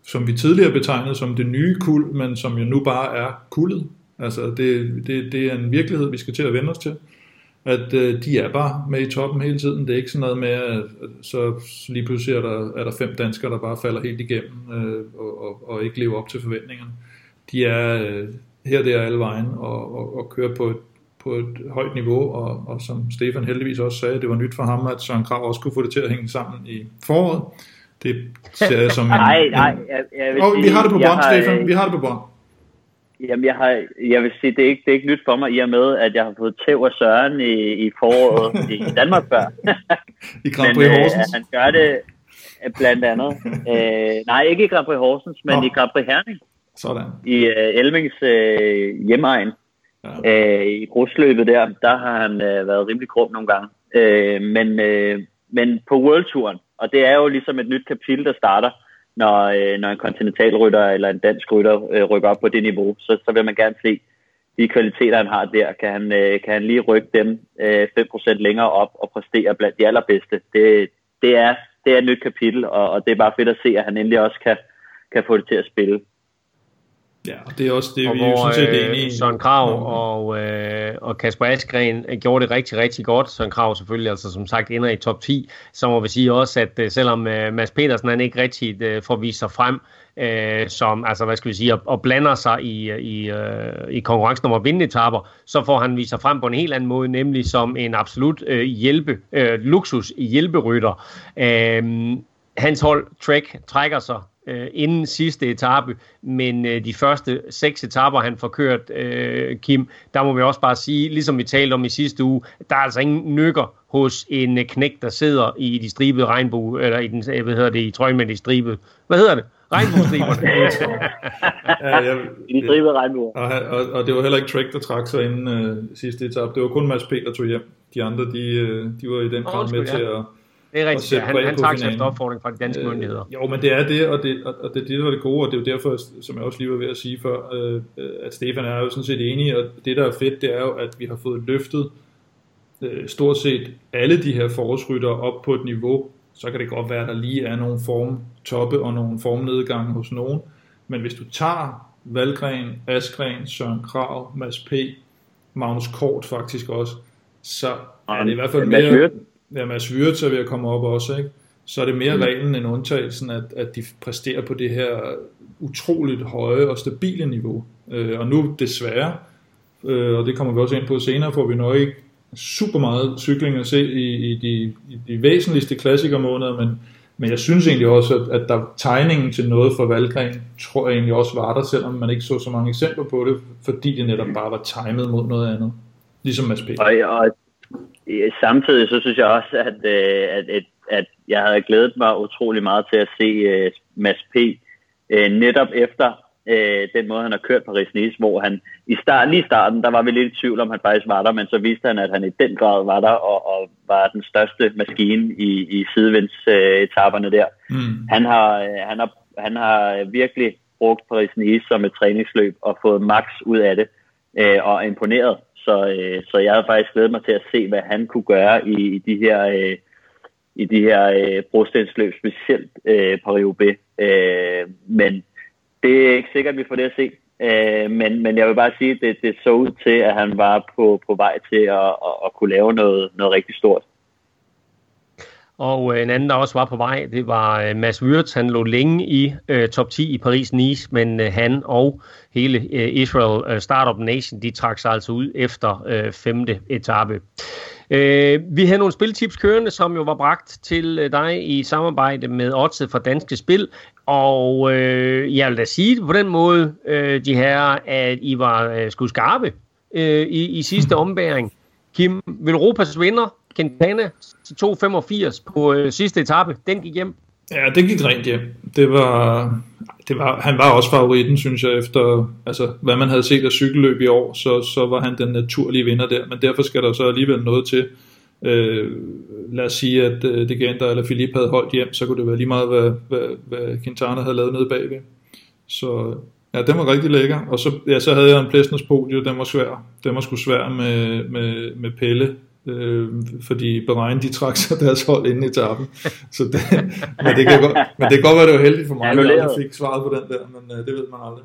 som vi tidligere betegnede som det nye kul, men som jo nu bare er kuldet, altså det, det, det er en virkelighed, vi skal til at vende os til. At øh, de er bare med i toppen hele tiden. Det er ikke sådan noget med, at så lige pludselig er der, er der fem danskere, der bare falder helt igennem øh, og, og, og ikke lever op til forventningerne de er øh, her, der alle vejen og, og, og kører på et, på et højt niveau, og, og som Stefan heldigvis også sagde, det var nyt for ham, at Søren Krav også kunne få det til at hænge sammen i foråret. Det ser jeg som en... Nej, nej, jeg, jeg vil oh, sige, vi har det på bånd, Stefan, vi har det på bånd. Jamen, jeg, har, jeg vil sige, det er, ikke, det er ikke nyt for mig, i og med, at jeg har fået tæv af Søren i, i foråret i Danmark før. I Grand Prix Horsens? Øh, han gør det øh, blandt andet. øh, nej, ikke i Grand Prix Horsens, men Nå. i Grand Prix Herning. Sådan. I uh, Elmings uh, hjemmeegn. Ja. Uh, I grusløbet der, der har han uh, været rimelig grum nogle gange. Uh, men, uh, men på World og det er jo ligesom et nyt kapitel, der starter, når, uh, når en kontinentalrytter eller en dansk rytter uh, rykker op på det niveau, så, så vil man gerne se de kvaliteter, han har der. Kan han, uh, kan han lige rykke dem uh, 5% længere op og præstere blandt de allerbedste? Det, det, er, det er et nyt kapitel, og, og det er bare fedt at se, at han endelig også kan, kan få det til at spille. Ja, det er også det, og vi hvor, sådan set enige i. Søren Krav og, øh, og Kasper Askren gjorde det rigtig, rigtig godt. Søren Krav selvfølgelig, altså som sagt, ender i top 10. Så må vi sige også, at øh, selvom øh, Mads Petersen han ikke rigtig øh, får vist sig frem, øh, som, altså hvad skal vi sige, og, og blander sig i, i, øh, i konkurrencen om at vinde etaper, så får han vist sig frem på en helt anden måde, nemlig som en absolut øh, hjælpe, øh, luksus hjælperytter. Øh, hans hold, Trek, trækker sig øh, inden sidste etape, men øh, de første seks etaper, han får kørt, øh, Kim, der må vi også bare sige, ligesom vi talte om i sidste uge, der er altså ingen nykker hos en øh, knæk, der sidder i de stribede regnbue, eller i den, øh, hvad hedder det, i trøjen med de stribede, hvad hedder det? Regnbuestriberne. ja, jeg, I de stribede regnbuer. Og, og, og, det var heller ikke Trek, der trak sig inden øh, sidste etape. Det var kun Mads P., der tog hjem. De andre, de, øh, de var i den grad med ja. til at det er rigtigt, ja. han, han tager efter opfordring fra de danske øh, myndigheder. Jo, men det er det, og det, og det, det var det gode, og det er jo derfor, som jeg også lige var ved at sige før, øh, at Stefan er jo sådan set enig, og det der er fedt, det er jo, at vi har fået løftet øh, stort set alle de her forårsrytter op på et niveau, så kan det godt være, at der lige er nogle form toppe og nogle formnedgange hos nogen, men hvis du tager Valgren, Askren, Søren Krav, Mads P., Magnus Kort faktisk også, så er det i hvert fald mere ja, Mads Wirtz er ved at komme op også, ikke? så er det mere mm. reglen end undtagelsen, at, at de præsterer på det her utroligt høje og stabile niveau. Øh, og nu desværre, øh, og det kommer vi også ind på senere, får vi nok ikke super meget cykling at se i, i, de, i de væsentligste klassikermåneder, men, men jeg synes egentlig også, at, at der tegningen til noget for Valgren, tror jeg egentlig også var der, selvom man ikke så så mange eksempler på det, fordi det netop bare var timet mod noget andet. Ligesom Mads P. Og, og samtidig så synes jeg også, at, øh, at, at, at jeg havde glædet mig utrolig meget til at se uh, Mads P. Uh, netop efter uh, den måde, han har kørt Paris-Nice, hvor han i start, lige i starten, der var vi lidt i tvivl om, han faktisk var der, men så viste han, at han i den grad var der og, og var den største maskine i, i sidevindsetapperne uh, der. Mm. Han, har, han, har, han har virkelig brugt Paris-Nice som et træningsløb og fået max ud af det uh, og imponeret så, øh, så jeg har faktisk glædet mig til at se, hvad han kunne gøre i, i de her, øh, i de her øh, brostensløb, specielt øh, Paris-Roubaix. Øh, men det er ikke sikkert, at vi får det at se. Øh, men, men jeg vil bare sige, at det, det så ud til, at han var på, på vej til at, at, at kunne lave noget, noget rigtig stort. Og øh, en anden, der også var på vej, det var øh, Mads Wirtz. Han lå længe i øh, top 10 i Paris-Nice, men øh, han og hele øh, Israel øh, Startup Nation, de trak sig altså ud efter øh, femte etape. Øh, vi havde nogle spiltips kørende, som jo var bragt til øh, dig i samarbejde med Odset fra Danske Spil. Og øh, jeg vil da sige på den måde, øh, de her, at I var øh, skulle skarpe øh, i, i sidste ombæring. Kim, Velropas vinder, Quintana til 2.85 på øh, sidste etape, den gik hjem. Ja, det gik rent hjem. Det var, det var, han var også favoritten, synes jeg, efter altså, hvad man havde set af cykelløb i år, så, så var han den naturlige vinder der, men derfor skal der så alligevel noget til. Øh, lad os sige, at øh, det Genter eller Philip havde holdt hjem, så kunne det være lige meget, hvad, hvad, hvad Quintana havde lavet nede bagved. Så ja, den var rigtig lækker. Og så, ja, så havde jeg en Plesners podie, den var svær. Den var sgu svær med, med, med Pelle, øh, fordi Bahrain de trak sig deres hold ind i etappen. Så det, men, det kan godt, men det kan godt være, det var heldigt for mig, at jeg fik svaret på den der, men øh, det ved man aldrig.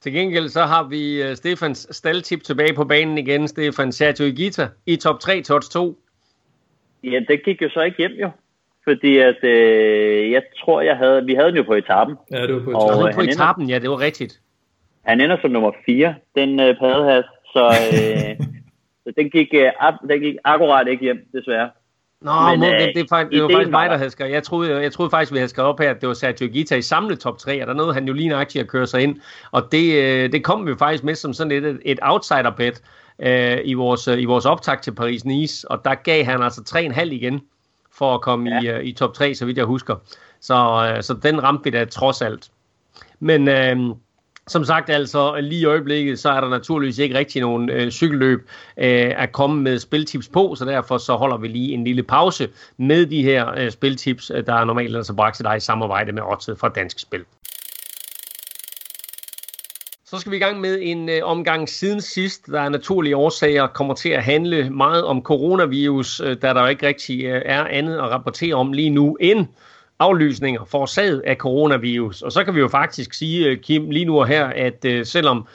Til gengæld så har vi uh, Stefans staldtip tilbage på banen igen, Stefan Sergio Igita i top 3, tots 2. Ja, det gik jo så ikke hjem jo. Fordi at, øh, jeg tror, jeg havde, vi havde den jo på etappen. Ja, det var på etappen. Og, på etappen, ja, det var rigtigt. Han ender som nummer 4, den øh, padehas. Så øh, Så den gik, uh, den gik akkurat ikke hjem, desværre. Nå, men, må, det, det, det, faktisk, det var faktisk mig, der havde skrevet. Jeg troede, jeg troede faktisk, vi havde skrevet op her, at det var Sergio Gita i samlet top 3, og der nåede han jo lige nøjagtigt at køre sig ind. Og det, øh, det kom vi faktisk med som sådan et, et outsider bet øh, i, vores, i vores optag til Paris-Nice, og der gav han altså 3,5 igen for at komme ja. i, i top 3, så vidt jeg husker. Så, så den ramte vi da trods alt. Men øh, som sagt altså, lige i øjeblikket, så er der naturligvis ikke rigtig nogen øh, cykelløb øh, at komme med spiltips på, så derfor så holder vi lige en lille pause med de her øh, spiltips, øh, der er normalt altså bragt til dig i samarbejde med Odset fra Dansk Spil. Så skal vi i gang med en øh, omgang siden sidst, der er naturlige årsager kommer til at handle meget om coronavirus, øh, da der ikke rigtig øh, er andet at rapportere om lige nu end aflysninger forårsaget af coronavirus. Og så kan vi jo faktisk sige, øh, Kim, lige nu og her, at øh, selvom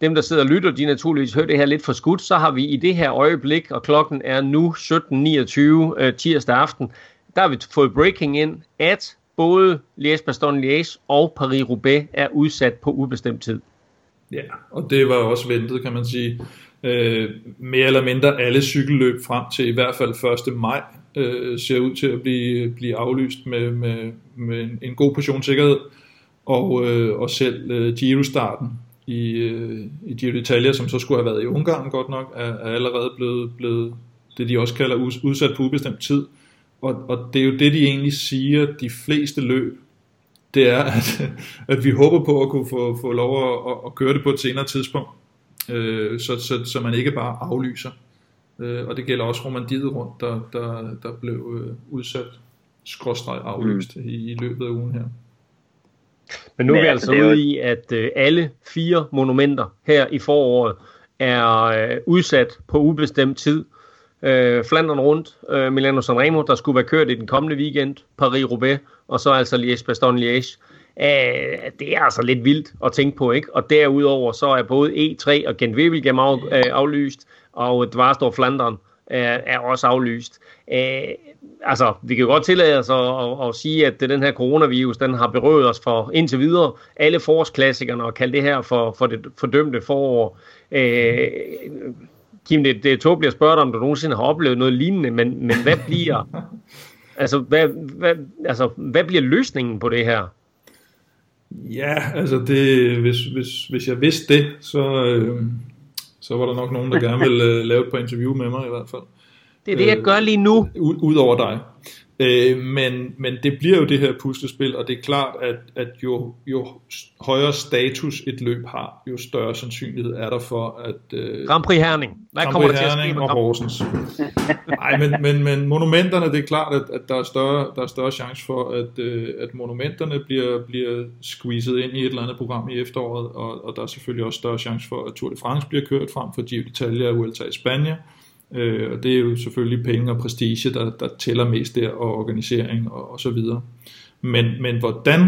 dem, der sidder og lytter, de naturligvis hører det her lidt for skudt, så har vi i det her øjeblik, og klokken er nu 17.29 uh, øh, tirsdag aften, der har vi fået breaking ind, at både Liège Baston Liège og Paris-Roubaix er udsat på ubestemt tid. Ja, og det var også ventet, kan man sige. Øh, mere eller mindre alle cykelløb frem til i hvert fald 1. maj øh, ser ud til at blive, blive aflyst med, med, med en, en god portion sikkerhed. Og, øh, og selv øh, Giro-starten i, øh, i Giro d'Italia, som så skulle have været i Ungarn godt nok, er, er allerede blevet, blevet det, de også kalder udsat på ubestemt tid. Og, og det er jo det, de egentlig siger, de fleste løb, det er, at, at vi håber på at kunne få, få lov at, at, at køre det på et senere tidspunkt, øh, så, så, så man ikke bare aflyser. Øh, og det gælder også Romandiet rundt, der, der, der blev øh, udsat skråstreg aflyst mm. i, i løbet af ugen her. Men nu er vi altså ude i, at øh, alle fire monumenter her i foråret er øh, udsat på ubestemt tid. Øh, Flandern rundt, øh, Milano Sanremo, der skulle være kørt i den kommende weekend, Paris-Roubaix, og så altså Liège-Bastogne-Liège. Øh, det er altså lidt vildt at tænke på, ikke? Og derudover så er både E3 og Gent Wevelgem af, øh, aflyst og Dvarstor Flandern er, er også aflyst. Øh, altså, vi kan jo godt tillade os at, at, at sige, at den her coronavirus, den har berøvet os for indtil videre alle forårsklassikerne og kalde det her for, for det fordømte forår. Øh, Kim, det, det er tåbeligt at spørge dig, om du nogensinde har oplevet noget lignende, men, men hvad bliver altså, hvad, hvad, altså, hvad bliver løsningen på det her? Ja, altså det, hvis, hvis, hvis jeg vidste det, så, øh, så var der nok nogen, der gerne ville uh, lave et par interview med mig i hvert fald. Det er det, jeg øh, gør lige nu. Udover dig. Øh, men, men det bliver jo det her puslespil, og det er klart, at, at jo, jo højere status et løb har, jo større sandsynlighed er der for, at... Øh, Grand Prix Herning. Hvad Grand kommer der til at ske med og Horsens. Nej, men, men, men monumenterne, det er klart, at, at der, er større, der er større chance for, at, øh, at monumenterne bliver, bliver squeezet ind i et eller andet program i efteråret, og, og der er selvfølgelig også større chance for, at Tour de France bliver kørt frem for Giro d'Italia og Vuelta i Spanien. Øh, og det er jo selvfølgelig penge og prestige, der, der tæller mest der, og organisering og, og så videre. Men, men hvordan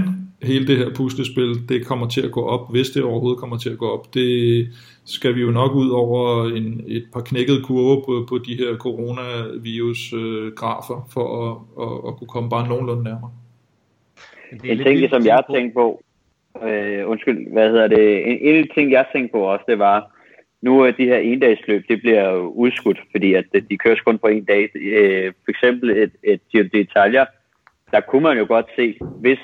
hele det her puslespil, det kommer til at gå op, hvis det overhovedet kommer til at gå op, det skal vi jo nok ud over en, et par knækkede kurver på, på de her coronavirus-grafer, for at, at, at kunne komme bare nogenlunde nærmere. En ting, som jeg tænkte på, øh, undskyld, hvad hedder det, en, en ting, jeg tænkte på også, det var, nu er de her endagsløb, det bliver udskudt, fordi at de køres kun på en dag. Øh, for eksempel et, et Giro d'Italia, der kunne man jo godt se, hvis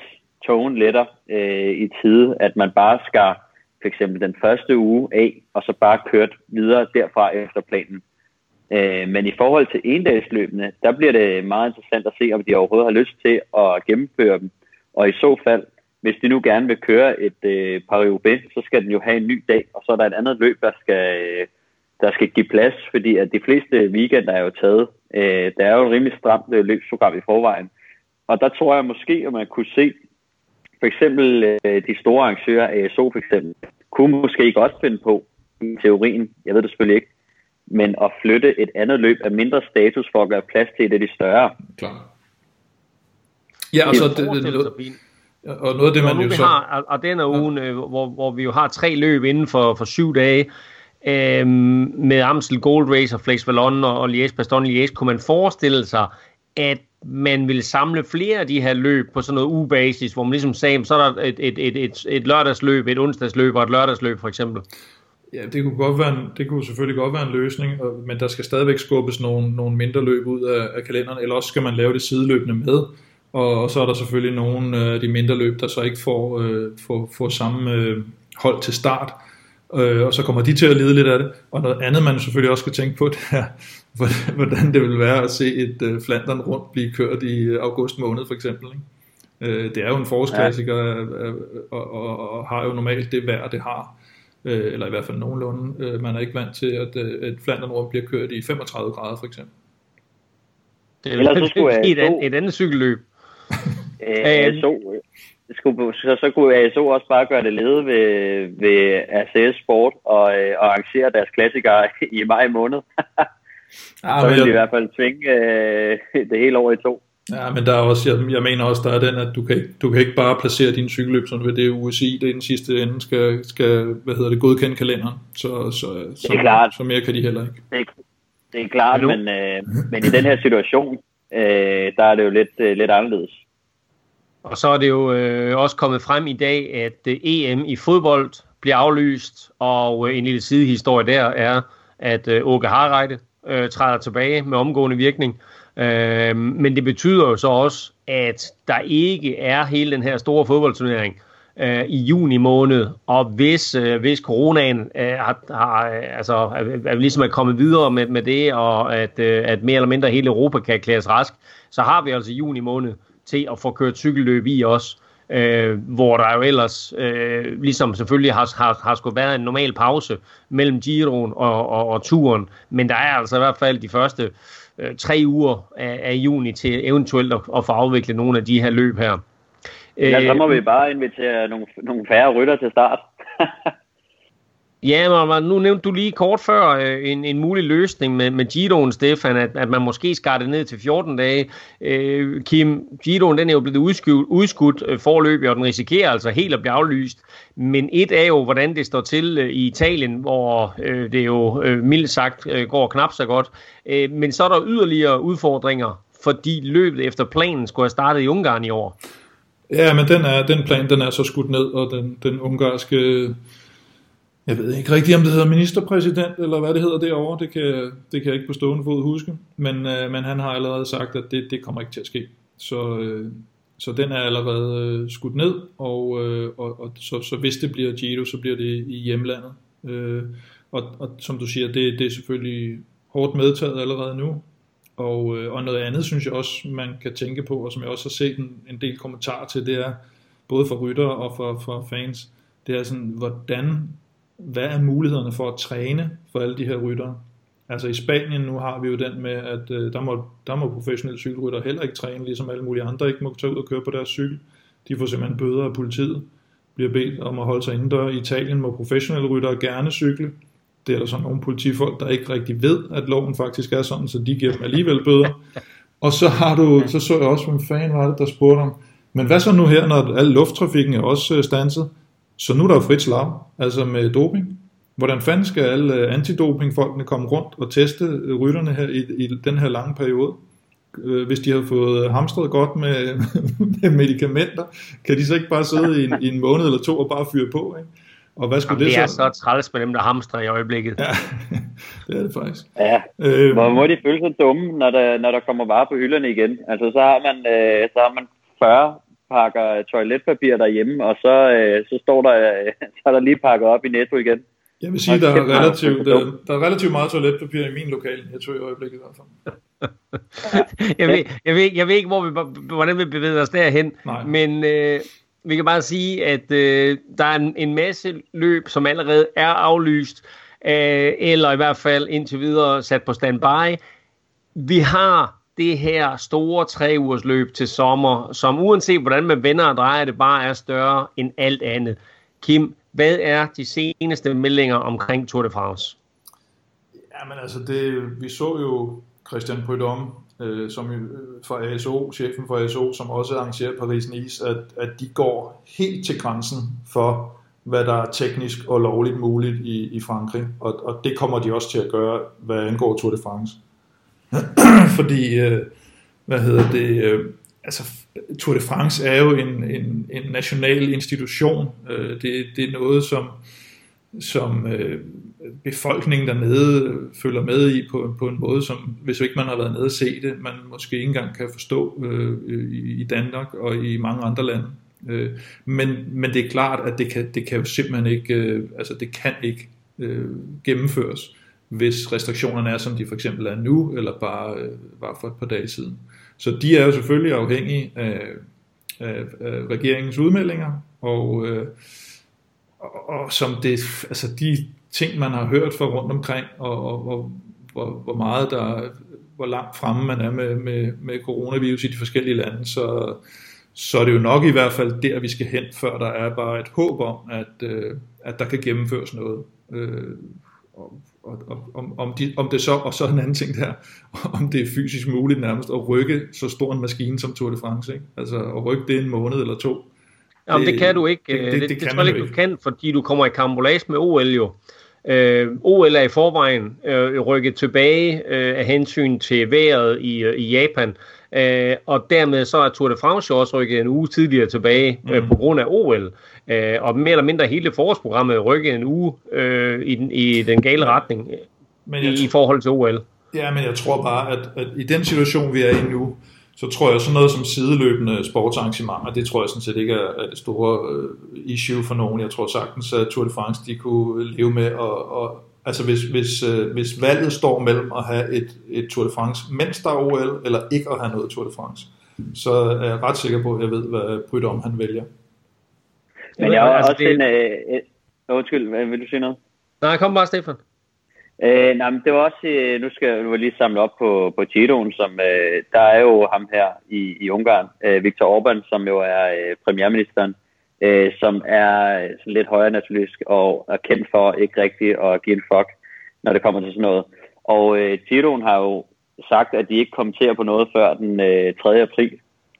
togen letter øh, i tide, at man bare skal for eksempel den første uge af, og så bare kørt videre derfra efter planen. Øh, men i forhold til endagsløbene, der bliver det meget interessant at se, om de overhovedet har lyst til at gennemføre dem. Og i så fald, hvis de nu gerne vil køre et øh, paris så skal den jo have en ny dag, og så er der et andet løb, der skal, øh, der skal give plads, fordi at de fleste weekender er jo taget. Øh, der er jo et rimelig stramt øh, løbsprogram i forvejen. Og der tror jeg måske, at man kunne se, for eksempel øh, de store arrangører, ASO for eksempel, kunne måske godt finde på, i teorien, jeg ved det selvfølgelig ikke, men at flytte et andet løb af mindre status for at gøre plads til et af de større. Klar. Ja, altså det, det, og noget af det, man jo så... Har, og den er ugen, ja. Øh, hvor, hvor vi jo har tre løb inden for, for syv dage, øhm, med Amstel Gold Race og Flex Vallon og, og Liège Bastogne Liège, kunne man forestille sig, at man vil samle flere af de her løb på sådan noget ugebasis, hvor man ligesom sagde, så er der et, et, et, et, et lørdagsløb, et onsdagsløb og et lørdagsløb for eksempel. Ja, det kunne, godt være en, det kunne selvfølgelig godt være en løsning, men der skal stadigvæk skubbes nogle, nogle mindre løb ud af, af kalenderen, eller også skal man lave det sideløbende med, og, og så er der selvfølgelig nogle af øh, de mindre løb, der så ikke får, øh, får, får samme øh, hold til start, øh, og så kommer de til at lide lidt af det. Og noget andet, man selvfølgelig også skal tænke på, det er, hvordan det vil være at se et øh, Flandern rundt blive kørt i øh, august måned for eksempel. Ikke? Øh, det er jo en forårsklassiker, ja. Øh, og, og, og har jo normalt det vejr, det har. Øh, eller i hvert fald nogenlunde. Øh, man er ikke vant til, at øh, et Flandern rundt bliver kørt i 35 grader for eksempel. Det er jo et, et andet cykelløb. ASO, øh, skulle, så, så kunne ASO også bare gøre det lede ved, ved ACS Sport og, øh, og arrangere deres klassikere i maj måned. ja, så vil de i hvert fald tvinge øh, det hele over i to. Ja, men der er også, jeg, jeg mener også, der er den, at du kan, ikke, du kan ikke bare placere din cykelløb sådan ved det USI, det er den sidste ende skal, skal hvad hedder det, godkende kalenderen. Så, så, så, det er klart. så mere kan de heller ikke. Det er, det er klart, men, øh, men i den her situation, øh, der er det jo lidt, øh, lidt anderledes. Og så er det jo øh, også kommet frem i dag, at øh, EM i fodbold bliver aflyst, og øh, en lille sidehistorie der er, at øh, Åke Harreide øh, træder tilbage med omgående virkning. Øh, men det betyder jo så også, at der ikke er hele den her store fodboldturnering øh, i juni måned, og hvis, øh, hvis coronaen øh, har, har, øh, altså, er, er, ligesom er kommet videre med, med det, og at, øh, at mere eller mindre hele Europa kan erklæres rask, så har vi altså juni måned til at få kørt cykelløb i også, øh, hvor der jo ellers øh, ligesom selvfølgelig har, har, har skulle været en normal pause mellem Giroen og, og, og turen, men der er altså i hvert fald de første øh, tre uger af, af juni til eventuelt at, at få afviklet nogle af de her løb her. Ja, så må vi bare invitere nogle, nogle færre rytter til start. Ja, men nu nævnte du lige kort før øh, en, en mulig løsning med, med Giroen, Stefan, at, at man måske skar det ned til 14 dage. Øh, Kim, Giroen den er jo blevet udskudt, udskudt øh, forløb, og den risikerer altså helt at blive aflyst. Men et er jo, hvordan det står til øh, i Italien, hvor øh, det jo øh, mildt sagt øh, går knap så godt. Øh, men så er der yderligere udfordringer, fordi løbet efter planen skulle have startet i Ungarn i år. Ja, men den, er, den plan den er så skudt ned, og den, den ungarske jeg ved ikke rigtigt, om det hedder ministerpræsident, eller hvad det hedder derovre, det kan, det kan jeg ikke på stående fod huske, men, øh, men han har allerede sagt, at det, det kommer ikke til at ske. Så, øh, så den er allerede øh, skudt ned, og, øh, og, og så, så hvis det bliver Giro, så bliver det i hjemlandet. Øh, og, og som du siger, det, det er selvfølgelig hårdt medtaget allerede nu, og, øh, og noget andet synes jeg også, man kan tænke på, og som jeg også har set en, en del kommentarer til, det er både for ryttere og for, for fans, det er sådan, hvordan hvad er mulighederne for at træne for alle de her ryttere? Altså i Spanien nu har vi jo den med, at øh, der, må, der må professionelle cykelrytter heller ikke træne, ligesom alle mulige andre ikke må tage ud og køre på deres cykel. De får simpelthen bøder af politiet, bliver bedt om at holde sig indendør. I Italien må professionelle ryttere gerne cykle. Det er der så nogle politifolk, der ikke rigtig ved, at loven faktisk er sådan, så de giver dem alligevel bøder. Og så har du, så så jeg også, hvem fanden var det, der spurgte om, men hvad så nu her, når al lufttrafikken er også øh, stanset? Så nu er der jo frit slag, altså med doping. Hvordan fanden skal alle øh, antidopingfolkene komme rundt og teste øh, rytterne her i, i den her lange periode? Øh, hvis de har fået hamstret godt med, med medicamenter, kan de så ikke bare sidde i en, i en måned eller to og bare fyre på? Ikke? Og hvad skulle Jamen, det, det så? er så træls med dem, der hamstrer i øjeblikket. Ja, det er det faktisk. Ja, øh, hvor må de føle sig dumme, når der, når der kommer varer på hylderne igen. Altså, så har man, øh, så har man 40 pakker toiletpapir derhjemme, og så, øh, så står der, øh, så er der lige pakket op i netto igen. Jeg vil sige, der er, relativt, der, øh, der er relativt meget toiletpapir i min lokale netto i øjeblikket i hvert fald. jeg, ved, jeg, ved, jeg ved ikke, hvor vi, hvordan vi bevæger os derhen, Nej. men øh, vi kan bare sige, at øh, der er en, en masse løb, som allerede er aflyst, øh, eller i hvert fald indtil videre sat på standby. Vi har det her store tre ugers løb til sommer, som uanset hvordan man vender og drejer det, bare er større end alt andet. Kim, hvad er de seneste meldinger omkring Tour de France? Jamen altså, det, vi så jo Christian Prudhomme, øh, som øh, ASO, chefen for ASO, som også arrangerer Paris-Nice, at, at de går helt til grænsen for, hvad der er teknisk og lovligt muligt i, i Frankrig. Og, og det kommer de også til at gøre, hvad angår Tour de France. Fordi, øh, hvad hedder det, øh, altså Tour de France er jo en, en, en national institution. Øh, det, det er noget, som, som øh, befolkningen dernede følger med i på, på en måde, som hvis ikke man har været nede og se det, man måske ikke engang kan forstå øh, øh, i, i Danmark og i mange andre lande. Øh, men, men det er klart, at det kan, det kan jo simpelthen ikke, øh, altså det kan ikke øh, gennemføres, hvis restriktionerne er, som de for eksempel er nu, eller bare øh, var for et par dage siden. Så de er jo selvfølgelig afhængige af, af, af regeringens udmeldinger, og, øh, og, og som det, altså de ting, man har hørt fra rundt omkring, og, og, og hvor, hvor meget der, hvor langt fremme man er med, med, med coronavirus i de forskellige lande, så, så er det jo nok i hvert fald der, vi skal hen, før der er bare et håb om, at, øh, at der kan gennemføres noget. Øh, og, og, og om, om, de, om det så, og så en anden ting der, om det er fysisk muligt nærmest at rykke så stor en maskine som Tour de France, ikke? altså at rykke det en måned eller to. Jamen det, det kan du ikke, det, det, det, det, det kan tror jeg ikke, du kan, fordi du kommer i karambolage med OL jo. Øh, OL er i forvejen øh, rykket tilbage øh, af hensyn til vejret i, øh, i Japan, øh, og dermed så er Tour de France også rykket en uge tidligere tilbage øh, mm. på grund af OL. Øh, og mere eller mindre hele forårsprogrammet rykket en uge øh, i, den, i den gale retning men i, i forhold til OL. Ja, men jeg tror bare, at, at i den situation, vi er i nu, så tror jeg sådan noget som sideløbende sportsarrangementer, det tror jeg sådan set ikke er, er det store uh, issue for nogen. Jeg tror sagtens, at Tour de France de kunne leve med, og, og altså hvis, hvis, uh, hvis valget står mellem at have et, et Tour de France, mens der er OL, eller ikke at have noget Tour de France, så er jeg ret sikker på, at jeg ved, hvad om han vælger. Men jeg har altså, også det... en... Øh, øh, undskyld, hvad vil du sige noget? Nej, kom bare, Stefan. Øh, nej, men det var også, øh, nu skal jeg lige samle op på, på Titoen, som, øh, der er jo ham her i, i Ungarn, øh, Viktor Orbán, som jo er øh, premierministeren, øh, som er øh, sådan lidt højere nationalistisk og er kendt for ikke rigtigt at give en fuck, når det kommer til sådan noget. Og øh, Titoen har jo sagt, at de ikke kommenterer på noget før den øh, 3. april.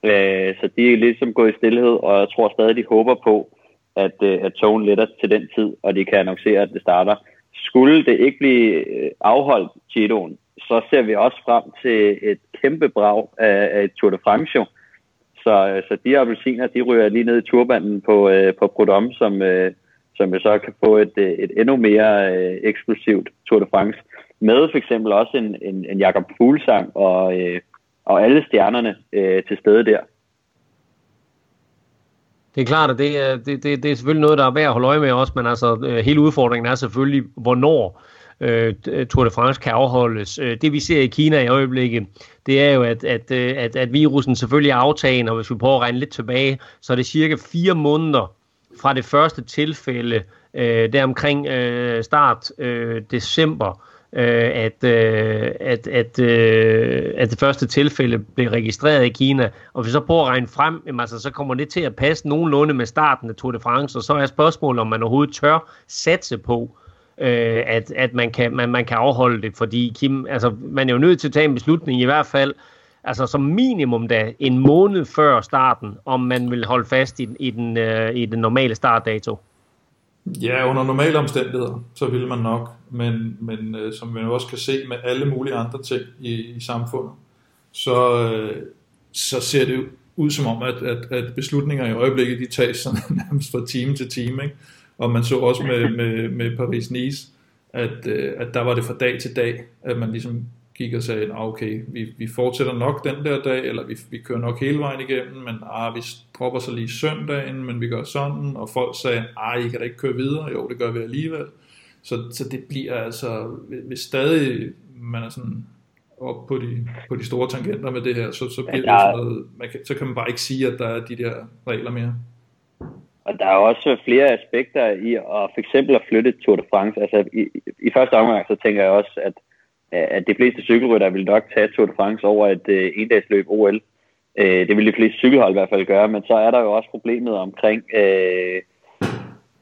Øh, så de er ligesom gået i stillhed, og jeg tror stadig, de håber på, at, øh, at togen letter til den tid, og de kan annoncere, at det starter. Skulle det ikke blive øh, afholdt, Giroen, så ser vi også frem til et kæmpe brag af, af et Tour de France show. Så, øh, så de appelsiner, de ryger lige ned i turbanden på, øh, på Prudhomme, som, øh, som jo så kan få et, øh, et endnu mere øh, eksklusivt Tour de France. Med for eksempel også en, en, en Jakob Fuglsang og, øh, og alle stjernerne øh, til stede der. Det er klart, at det er, det, det, det er selvfølgelig noget, der er værd at holde øje med også, men altså øh, hele udfordringen er selvfølgelig, hvornår øh, Tour de France kan afholdes. Øh, det vi ser i Kina i øjeblikket, det er jo, at, at, øh, at, at virusen selvfølgelig er aftagende, og hvis vi prøver at regne lidt tilbage, så er det cirka fire måneder fra det første tilfælde, øh, der omkring øh, start øh, december, øh, at, øh, at, at, øh, at det første tilfælde blev registreret i Kina. Og hvis så prøver at regne frem, jamen, altså, så kommer det til at passe nogenlunde med starten af Tour de France, og så er spørgsmålet, om man overhovedet tør satse på, øh, at, at man, kan, man, man kan afholde det, fordi Kim, altså, man er jo nødt til at tage en beslutning i hvert fald, altså som minimum da en måned før starten, om man vil holde fast i, i, den, øh, i den normale startdato. Ja, under normale omstændigheder, så ville man nok, men, men øh, som vi også kan se med alle mulige andre ting i, i samfundet, så, øh, så ser det ud som om, at, at, at beslutninger i øjeblikket, de tages sådan, nærmest fra time til time, ikke? Og man så også med, med, med Paris-Nice, at, øh, at der var det fra dag til dag, at man ligesom gik og sagde, okay, vi, vi fortsætter nok den der dag, eller vi, vi kører nok hele vejen igennem, men ah, vi dropper så lige søndagen, men vi gør sådan, og folk sagde, ah, I kan da ikke køre videre, jo, det gør vi alligevel. Så, så det bliver altså, hvis stadig man er sådan op på de, på de store tangenter med det her, så, så, bliver ja, det sådan noget, man kan, så kan man bare ikke sige, at der er de der regler mere. Og der er også flere aspekter i at for eksempel at flytte Tour de France. Altså i, i første omgang, så tænker jeg også, at, at de fleste cykelrytter vil nok tage Tour de France over et uh, endagsløb OL. Uh, det vil de fleste cykelhold i hvert fald gøre, men så er der jo også problemet omkring uh,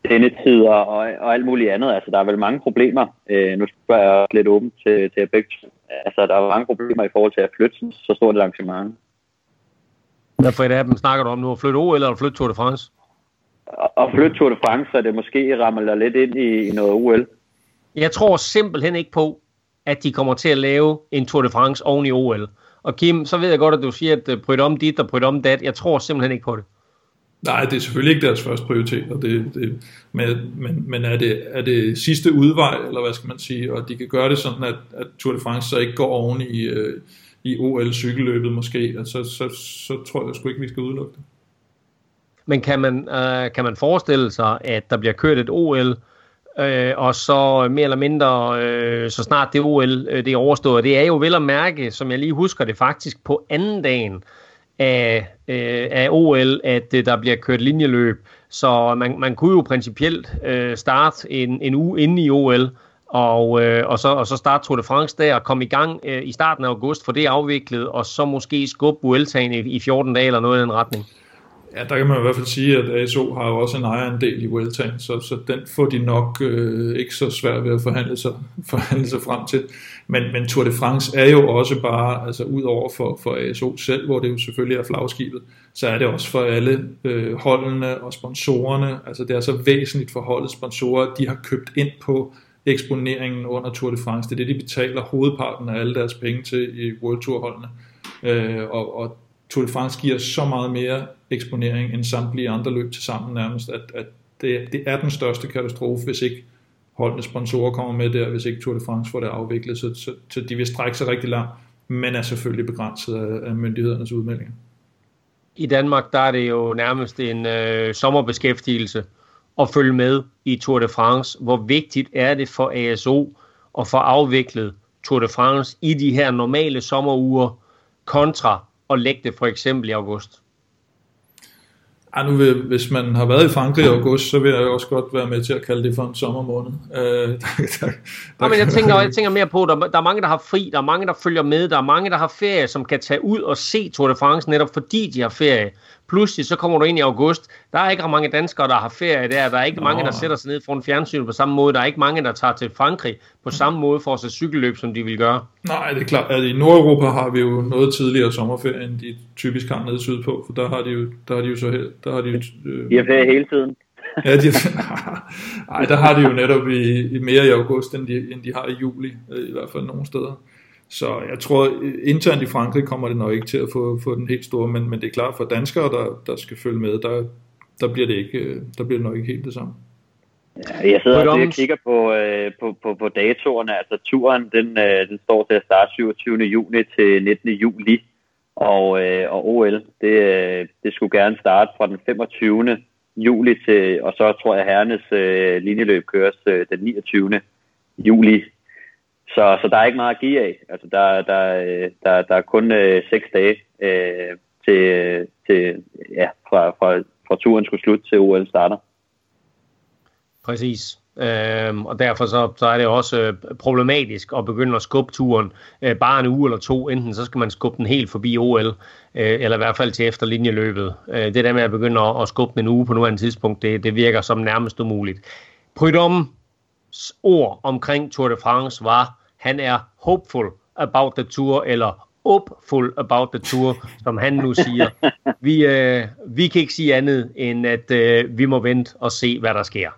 sendetider og, og alt muligt andet. Altså, der er vel mange problemer. Uh, nu spørger jeg lidt åbent til, til begge Altså, der er mange problemer i forhold til at flytte så stort et arrangement. Hvad for et af dem snakker du om nu? At flytte OL eller at flytte Tour de France? At flytte Tour de France, så det måske rammer lidt ind i, i noget OL. Jeg tror simpelthen ikke på, at de kommer til at lave en Tour de France oven i OL. Og Kim, så ved jeg godt, at du siger, at bryde om dit og bryde om dat. Jeg tror simpelthen ikke på det. Nej, det er selvfølgelig ikke deres første prioritet, og det, det, men, men, men er, det, er det sidste udvej, eller hvad skal man sige, og de kan gøre det sådan, at, at Tour de France så ikke går oven i, øh, i OL-cykelløbet måske, så, så, så tror jeg sgu ikke, vi skal udelukke det. Men kan man, øh, kan man forestille sig, at der bliver kørt et OL, øh, og så øh, mere eller mindre, øh, så snart det OL øh, det er overstået, det er jo vel at mærke, som jeg lige husker det faktisk, på anden dagen, af, øh, af OL, at øh, der bliver kørt linjeløb. Så man, man kunne jo principielt øh, starte en, en uge inde i OL, og, øh, og, så, og så starte Tour de France der og komme i gang øh, i starten af august, for det er afviklet, og så måske skubbe Vueltaen i, i 14 dage eller noget i den retning. Ja, der kan man i hvert fald sige, at ASO har jo også en ejerandel i Vueltaen, så, så den får de nok øh, ikke så svært ved at forhandle sig, forhandle sig frem til. Men, men Tour de France er jo også bare, altså ud over for, for ASO selv, hvor det jo selvfølgelig er flagskibet, så er det også for alle øh, holdene og sponsorerne. Altså det er så væsentligt for holdets sponsorer, at de har købt ind på eksponeringen under Tour de France. Det er det, de betaler hovedparten af alle deres penge til i World Tour holdene. Øh, og, og Tour de France giver så meget mere eksponering end samtlige andre løb til sammen nærmest, at, at det, det er den største katastrofe, hvis ikke holdende sponsorer kommer med der, hvis ikke Tour de France får det afviklet, så, så, så de vil strække sig rigtig langt, men er selvfølgelig begrænset af, af myndighedernes udmeldinger. I Danmark, der er det jo nærmest en øh, sommerbeskæftigelse at følge med i Tour de France. Hvor vigtigt er det for ASO at få afviklet Tour de France i de her normale sommeruger kontra at lægge det for eksempel i august? Ja, nu vil, hvis man har været i Frankrig i august, så vil jeg også godt være med til at kalde det for en sommermåned. Øh, der, der, ja, men jeg tænker, jeg tænker mere på, at der, der er mange, der har fri, der er mange, der følger med, der er mange, der har ferie, som kan tage ud og se Tour de France netop fordi de har ferie pludselig så kommer du ind i august. Der er ikke mange danskere, der har ferie der. Der er ikke Nå. mange, der sætter sig ned foran fjernsyn på samme måde. Der er ikke mange, der tager til Frankrig på samme måde for at se cykelløb, som de vil gøre. Nej, det er klart. Altså, I Nordeuropa har vi jo noget tidligere sommerferie, end de typisk har nede sydpå, for der har de jo, der har de jo så her, der har de jo, øh, de har ferie hele tiden. ja, de, ej, der har de jo netop i, i mere i august, end de, end de har i juli, øh, i hvert fald nogle steder. Så jeg tror, internt i Frankrig kommer det nok ikke til at få, få den helt store, men, men det er klart for danskere, der, der skal følge med, der, der, bliver det ikke, der bliver det nok ikke helt det samme. Ja, jeg sidder og kigger på, øh, på, på, på datorerne. Altså turen, den, øh, den står til at starte 27. juni til 19. juli. Og, øh, og OL, det, øh, det skulle gerne starte fra den 25. juli til, og så tror jeg, at herrenes øh, linjeløb køres øh, den 29. juli så, så der er ikke meget at give af. Altså, der, der, der, der er kun øh, seks dage øh, til, til, ja, fra, fra, fra turen skulle slutte til OL starter. Præcis. Øhm, og derfor så, så er det også øh, problematisk at begynde at skubbe turen øh, bare en uge eller to. Enten så skal man skubbe den helt forbi OL, øh, eller i hvert fald til efterlinjeløbet. Øh, det der med at begynde at, at skubbe den en uge på nuværende tidspunkt, det, det virker som nærmest umuligt. Prydom ord omkring Tour de France var, han er hopeful about the tour, eller hopeful about the tour, som han nu siger. Vi, øh, vi kan ikke sige andet, end at øh, vi må vente og se, hvad der sker.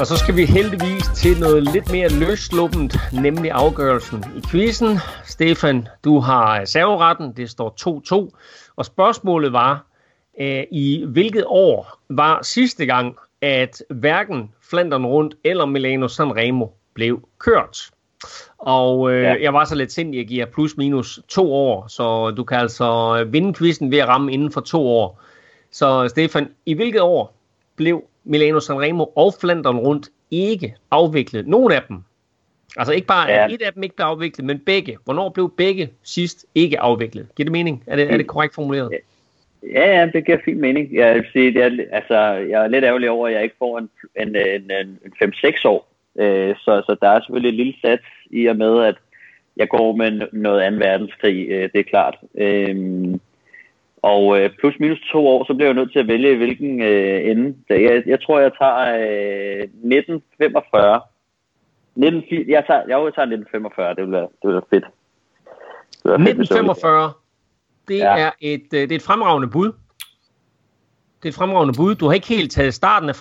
Og så skal vi heldigvis til noget lidt mere løsluppent, nemlig afgørelsen i quizzen. Stefan, du har serveretten, det står 2-2, og spørgsmålet var, øh, i hvilket år var sidste gang, at hverken Flandern rundt eller Milano Sanremo blev kørt. Og øh, ja. jeg var så lidt sindig at give plus minus to år, så du kan altså vinde quizzen ved at ramme inden for to år. Så Stefan, i hvilket år blev Milano Sanremo og Flandern rundt ikke afviklet? Nogle af dem. Altså ikke bare, ja. et af dem ikke blev afviklet, men begge. Hvornår blev begge sidst ikke afviklet? Giver det mening? Er det, er det korrekt formuleret? Ja, ja, det giver fin mening. Jeg vil sige, det er, altså, jeg er lidt ærgerlig over, at jeg ikke får en, en, en, en 5-6 år. Øh, så, så der er selvfølgelig et lille sats i og med, at jeg går med noget 2. verdenskrig, øh, det er klart. Øh, og øh, plus minus to år, så bliver jeg nødt til at vælge, hvilken øh, ende. Jeg, jeg tror, jeg tager øh, 1945. 19, jeg, tager, jeg, jeg tager 1945, det vil være, det vil være fedt. Det være 1945, det, ja. er et, øh, det er et fremragende bud. Det er et fremragende bud. Du har ikke helt taget starten af,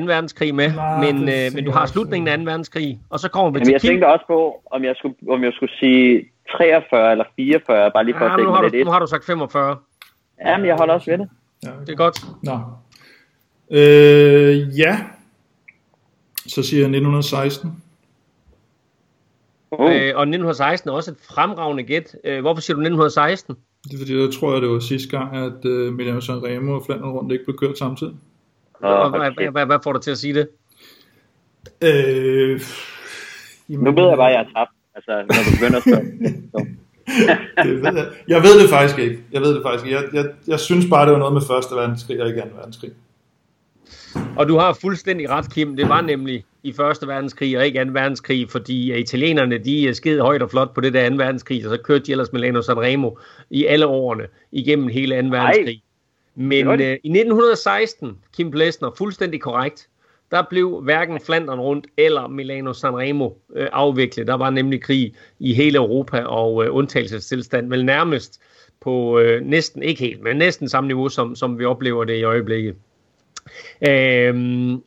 2. verdenskrig med, Nej, men, øh, men du har slutningen af 2. verdenskrig, og så kommer vi Jamen, til jeg tænkte også på, om jeg, skulle, om jeg skulle sige 43 eller 44, bare lige for ja, at tænke nu har, du, nu har du sagt 45. Ja, men jeg holder også ved det. Ja, okay. Det er godt. Nå. Øh, ja. Så siger jeg 1916. Uh. Øh, og 1916 er også et fremragende gæt. Øh, hvorfor siger du 1916? Det er fordi, jeg tror, at det var sidste gang, at uh, Milano Sanremo og Flandern rundt ikke blev kørt samtidig. Hvad, hvad, hvad får dig til at sige det? Øh, jamen, nu ved jeg bare, at jeg er tabt. Altså, når du begynder at spørge. det ved jeg. jeg ved det faktisk ikke. Jeg ved det faktisk ikke. Jeg, jeg, jeg synes bare, det var noget med første verdenskrig og ikke anden verdenskrig. Og du har fuldstændig ret, Kim. Det var nemlig i første verdenskrig og ikke anden verdenskrig, fordi italienerne de sked højt og flot på det der anden verdenskrig, og så kørte de ellers Milano Sanremo i alle årene igennem hele anden verdenskrig. Men øh, i 1916, Kim Plesner, fuldstændig korrekt, der blev hverken Flandern rundt eller Milano Sanremo øh, afviklet. Der var nemlig krig i hele Europa og øh, undtagelsestilstand, vel nærmest på øh, næsten, ikke helt, men næsten samme niveau, som, som vi oplever det i øjeblikket. Øhm,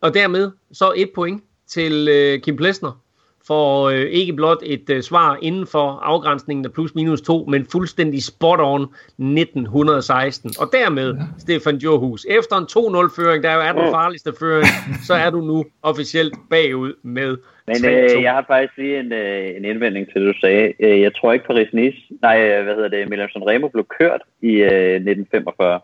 og dermed så et point til øh, Kim Plesner for øh, ikke blot et øh, svar inden for afgrænsningen af plus minus 2, men fuldstændig spot on 1916. Og dermed, ja. Stefan Johus, efter en 2-0-føring, der jo er den farligste føring, så er du nu officielt bagud med Men øh, jeg har faktisk lige en, øh, en indvending til det, du sagde. Øh, jeg tror ikke Paris-Nice, nej, øh, hvad hedder det, Milan Remo blev kørt i øh, 1945.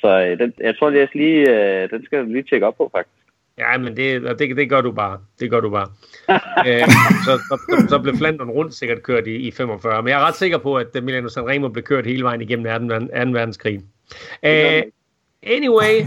Så øh, den, jeg tror, jeg lige, øh, den skal lige tjekke op på, faktisk. Ja, men det, det, det gør du bare. Det gør du bare. Æ, øh, så, så, så blev Flandern rundt sikkert kørt i, i 45. Men jeg er ret sikker på, at Milano Sanremo blev kørt hele vejen igennem 2. 2. verdenskrig. Æ, anyway,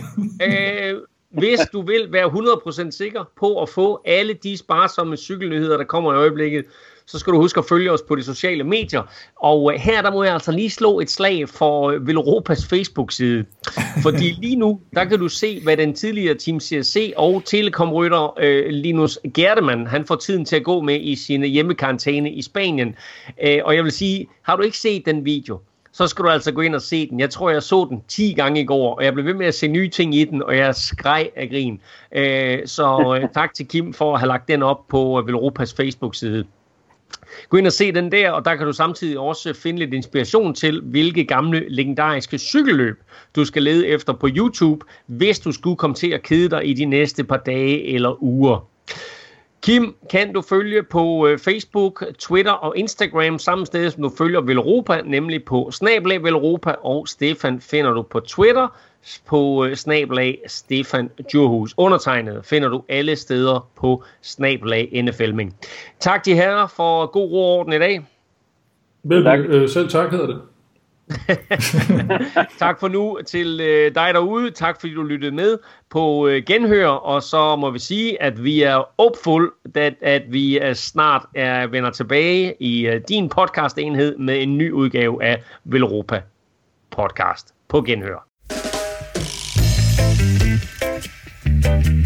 øh, hvis du vil være 100% sikker på at få alle de sparsomme cykelnyheder, der kommer i øjeblikket, så skal du huske at følge os på de sociale medier. Og øh, her der må jeg altså lige slå et slag for øh, Velropas Facebook-side. Fordi lige nu, der kan du se, hvad den tidligere Team CSC og Telekom-rytter øh, Linus Gerdemann, han får tiden til at gå med i sin hjemmekarantæne i Spanien. Øh, og jeg vil sige, har du ikke set den video, så skal du altså gå ind og se den. Jeg tror, jeg så den 10 gange i går, og jeg blev ved med at se nye ting i den, og jeg skreg af grin. Øh, så øh, tak til Kim for at have lagt den op på Velropas Facebook-side. Gå ind og se den der, og der kan du samtidig også finde lidt inspiration til, hvilke gamle legendariske cykelløb du skal lede efter på YouTube, hvis du skulle komme til at kede dig i de næste par dage eller uger. Kim kan du følge på øh, Facebook, Twitter og Instagram samme sted, som du følger Velropa, nemlig på Snablag Velropa, og Stefan finder du på Twitter på øh, snablag Stefan Djurhus. Undertegnet finder du alle steder på snablag NFLming. Tak til herrer for god ro orden i dag. Vel, tak. Øh, selv tak hedder det. tak for nu til øh, dig derude. Tak fordi du lyttede med på øh, Genhør. Og så må vi sige, at vi er opfuld, at, at vi er snart er vender tilbage i øh, din podcast-enhed med en ny udgave af Velropa podcast på Genhør. Bye.